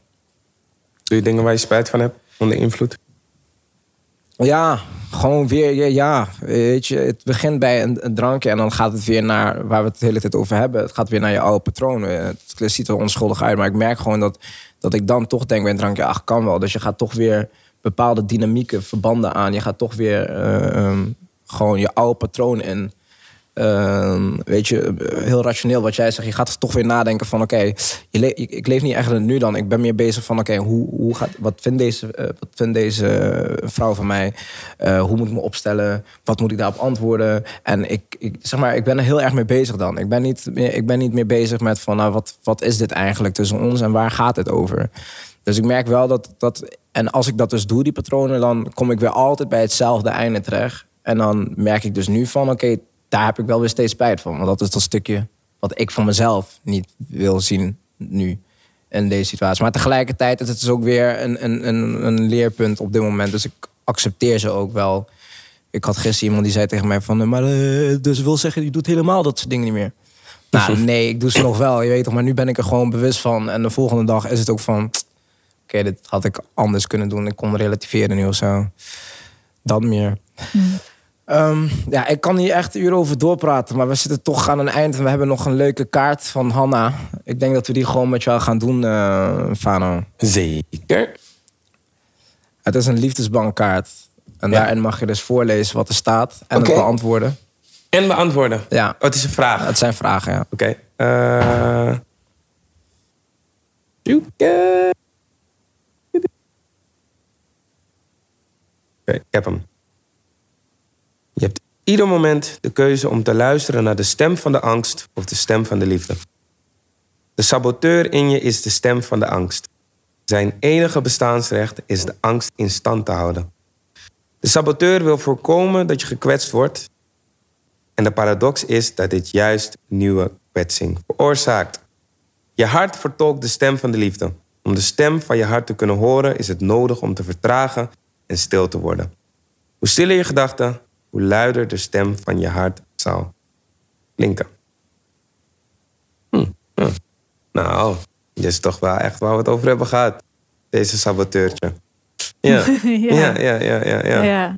Doe je dingen waar je spijt van hebt? Onder invloed? Ja, gewoon weer, ja, weet je, het begint bij een, een drankje en dan gaat het weer naar waar we het de hele tijd over hebben. Het gaat weer naar je oude patronen. Het ziet er onschuldig uit, maar ik merk gewoon dat, dat ik dan toch denk bij een drankje, ach, kan wel. Dus je gaat toch weer bepaalde dynamieken, verbanden aan. Je gaat toch weer eh, ehm, gewoon je oude patroon in. Ehm, weet je, heel rationeel wat jij zegt. Je gaat toch weer nadenken van, oké, ik, leef niet echt nu dan. Ik ben meer bezig van, oké, hoe, hoe gaat, wat vindt deze, eh, wat vindt deze vrouw van mij? Eh, hoe moet ik me opstellen? Wat moet ik daarop antwoorden? En ik, ik, zeg maar, ik ben er heel erg mee bezig dan. Ik ben niet meer, ik ben niet meer bezig met van, nou, wat, wat is dit eigenlijk tussen ons en waar gaat het over? Dus ik merk wel dat, dat, en als ik dat dus doe, die patronen, dan kom ik weer altijd bij hetzelfde einde terecht. En dan merk ik dus nu van, oké, daar heb ik wel weer steeds spijt van. Want dat is dat stukje wat ik van mezelf niet wil zien nu in deze situatie. Maar tegelijkertijd is het dus ook weer een, een, een, een leerpunt op dit moment. Dus ik accepteer ze ook wel. Ik had gisteren iemand die zei tegen mij van... Maar eh, dus wil zeggen, je doet helemaal dat soort dingen niet meer. Nou, nee, ik doe ze nog wel, je weet toch. Maar nu ben ik er gewoon bewust van. En de volgende dag is het ook van... Oké, dit had ik anders kunnen doen. Ik kon relativeren nu of zo. Dat meer. Ehm, ja, ik kan hier echt uren over doorpraten. Maar we zitten toch aan een eind. En we hebben nog een leuke kaart van Hanna. Ik denk dat we die gewoon met jou gaan doen, eh Fano. Zeker. Het is een liefdesbankkaart. En Ja. daarin mag je dus voorlezen wat er staat. En het beantwoorden. En beantwoorden. Ja, Oh, het is een vraag. het zijn vragen, ja. Oké. eh, zoeken. Oké, ik heb hem. Ieder moment de keuze om te luisteren naar de stem van de angst of de stem van de liefde. De saboteur in je is de stem van de angst. Zijn enige bestaansrecht is de angst in stand te houden. De saboteur wil voorkomen dat je gekwetst wordt en de paradox is dat dit juist nieuwe kwetsing veroorzaakt. Je hart vertolkt de stem van de liefde. Om de stem van je hart te kunnen horen is het nodig om te vertragen en stil te worden. Hoe stiller je gedachten, hoe luider de stem van je hart zal klinken. Hm, hm. Nou, dit is toch wel echt waar we het over hebben gehad. Deze saboteurtje. Ja, ja, ja, ja, ja. ja. ja.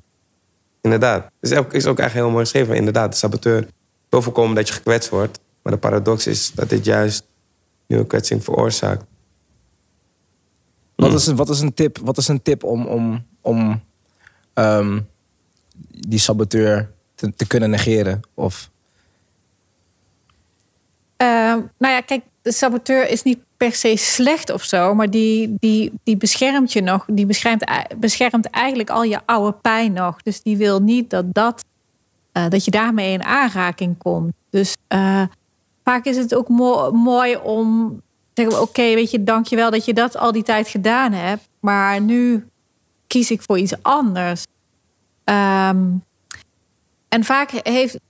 Inderdaad. Het is ook, is ook echt heel mooi geschreven. Inderdaad, de saboteur wil voorkomen dat je gekwetst wordt. Maar de paradox is dat dit juist nieuwe kwetsing veroorzaakt. Wat is, wat is een tip, wat is een tip om, om, om ehm, die saboteur te, kunnen negeren? Of, Ehm, nou ja, kijk, de saboteur is niet per se slecht of zo, maar die, die, die beschermt je nog. Die beschermt, beschermt eigenlijk al je oude pijn nog. Dus die wil niet dat, dat, eh, dat je daarmee in aanraking komt. Dus eh, vaak is het ook mo- mooi om te zeggen: Oké, weet je, dankjewel dat je dat al die tijd gedaan hebt, maar nu kies ik voor iets anders. Ehm, en vaak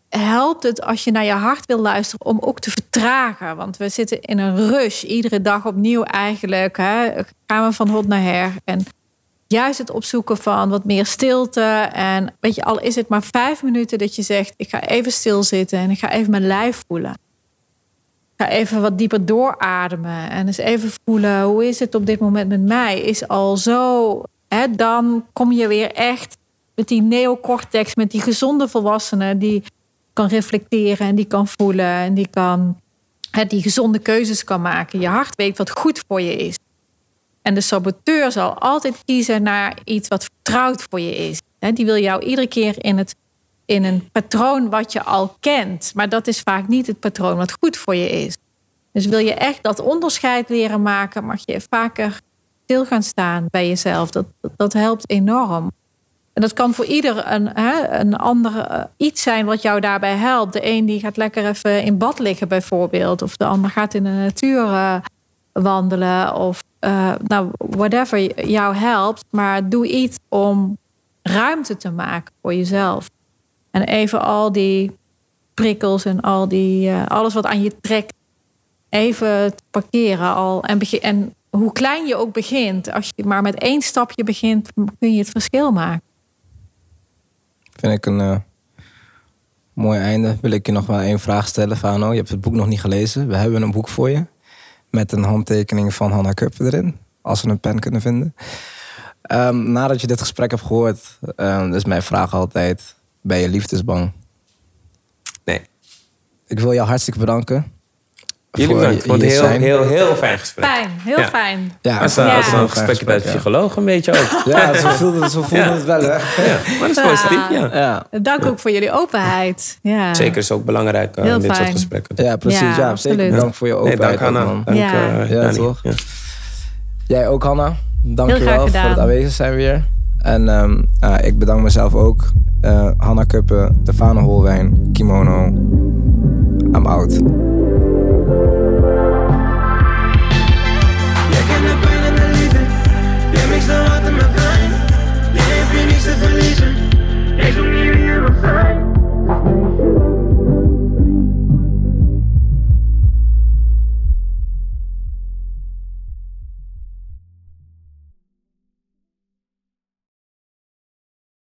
helpt het als je naar je hart wil luisteren om ook te vertragen. Want we zitten in een rush, iedere dag opnieuw eigenlijk. Hè, gaan we van hot naar her. En juist het opzoeken van wat meer stilte. En weet je, al is het maar vijf minuten dat je zegt... ik ga even stilzitten en ik ga even mijn lijf voelen. Ga even wat dieper doorademen. En eens even voelen, hoe is het op dit moment met mij? Is al zo... Hè, dan kom je weer echt met die neocortex, met die gezonde volwassenen... die kan reflecteren en die kan voelen en die kan hè, die gezonde keuzes kan maken. Je hart weet wat goed voor je is. En de saboteur zal altijd kiezen naar iets wat vertrouwd voor je is. Die wil jou iedere keer in, het, in een patroon wat je al kent. Maar dat is vaak niet het patroon wat goed voor je is. Dus wil je echt dat onderscheid leren maken, mag je vaker stil gaan staan bij jezelf. Dat, dat helpt enorm. En dat kan voor ieder een, hè, een ander eh, iets zijn wat jou daarbij helpt. De een die gaat lekker even in bad liggen bijvoorbeeld. Of de ander gaat in de natuur eh, wandelen. Of eh, nou, whatever jou helpt. Maar doe iets om ruimte te maken voor jezelf. En even al die prikkels en al die, alles wat aan je trekt... even te parkeren al. En, en hoe klein je ook begint... als je maar met één stapje begint... kun je het verschil maken. Vind ik een eh, mooi einde. Wil ik je nog wel één vraag stellen, Fano. Je hebt het boek nog niet gelezen. We hebben een boek voor je. Met een handtekening van Hanna Kuppen erin. Als we een pen kunnen vinden. Ehm, nadat je dit gesprek hebt gehoord, ehm, is mijn vraag altijd: ben je liefdesbang? Nee. Ik wil jou hartstikke bedanken. Jullie voor bedankt. Het heel, zijn. heel, heel fijn gesprek. Fijn, heel Ja. fijn. Ja, Ja. uh, als Heel een fijn gesprekje met gesprek, psycholoog een beetje ook. Ja, zo voelde het, zo voelde Ja. het wel, hè? Ja, maar dat is positief, ja. Ja, Dank ook voor jullie openheid. Ja. Zeker is ook belangrijk uh, Heel dit soort fijn. gesprekken. ja precies. Ja, Ja, zeker. absoluut. Bedankt voor je Nee, openheid. dank ook, Anna. man. Dank, Ja. eh, Ja, toch? Ja. Jij ook, Hanna. Dankjewel graag voor gedaan. het aanwezig zijn weer. En ehm, nou, ik bedank mezelf ook. Eh Hanna Kuppen, Stefano Holwijn, Kimono. I'm out.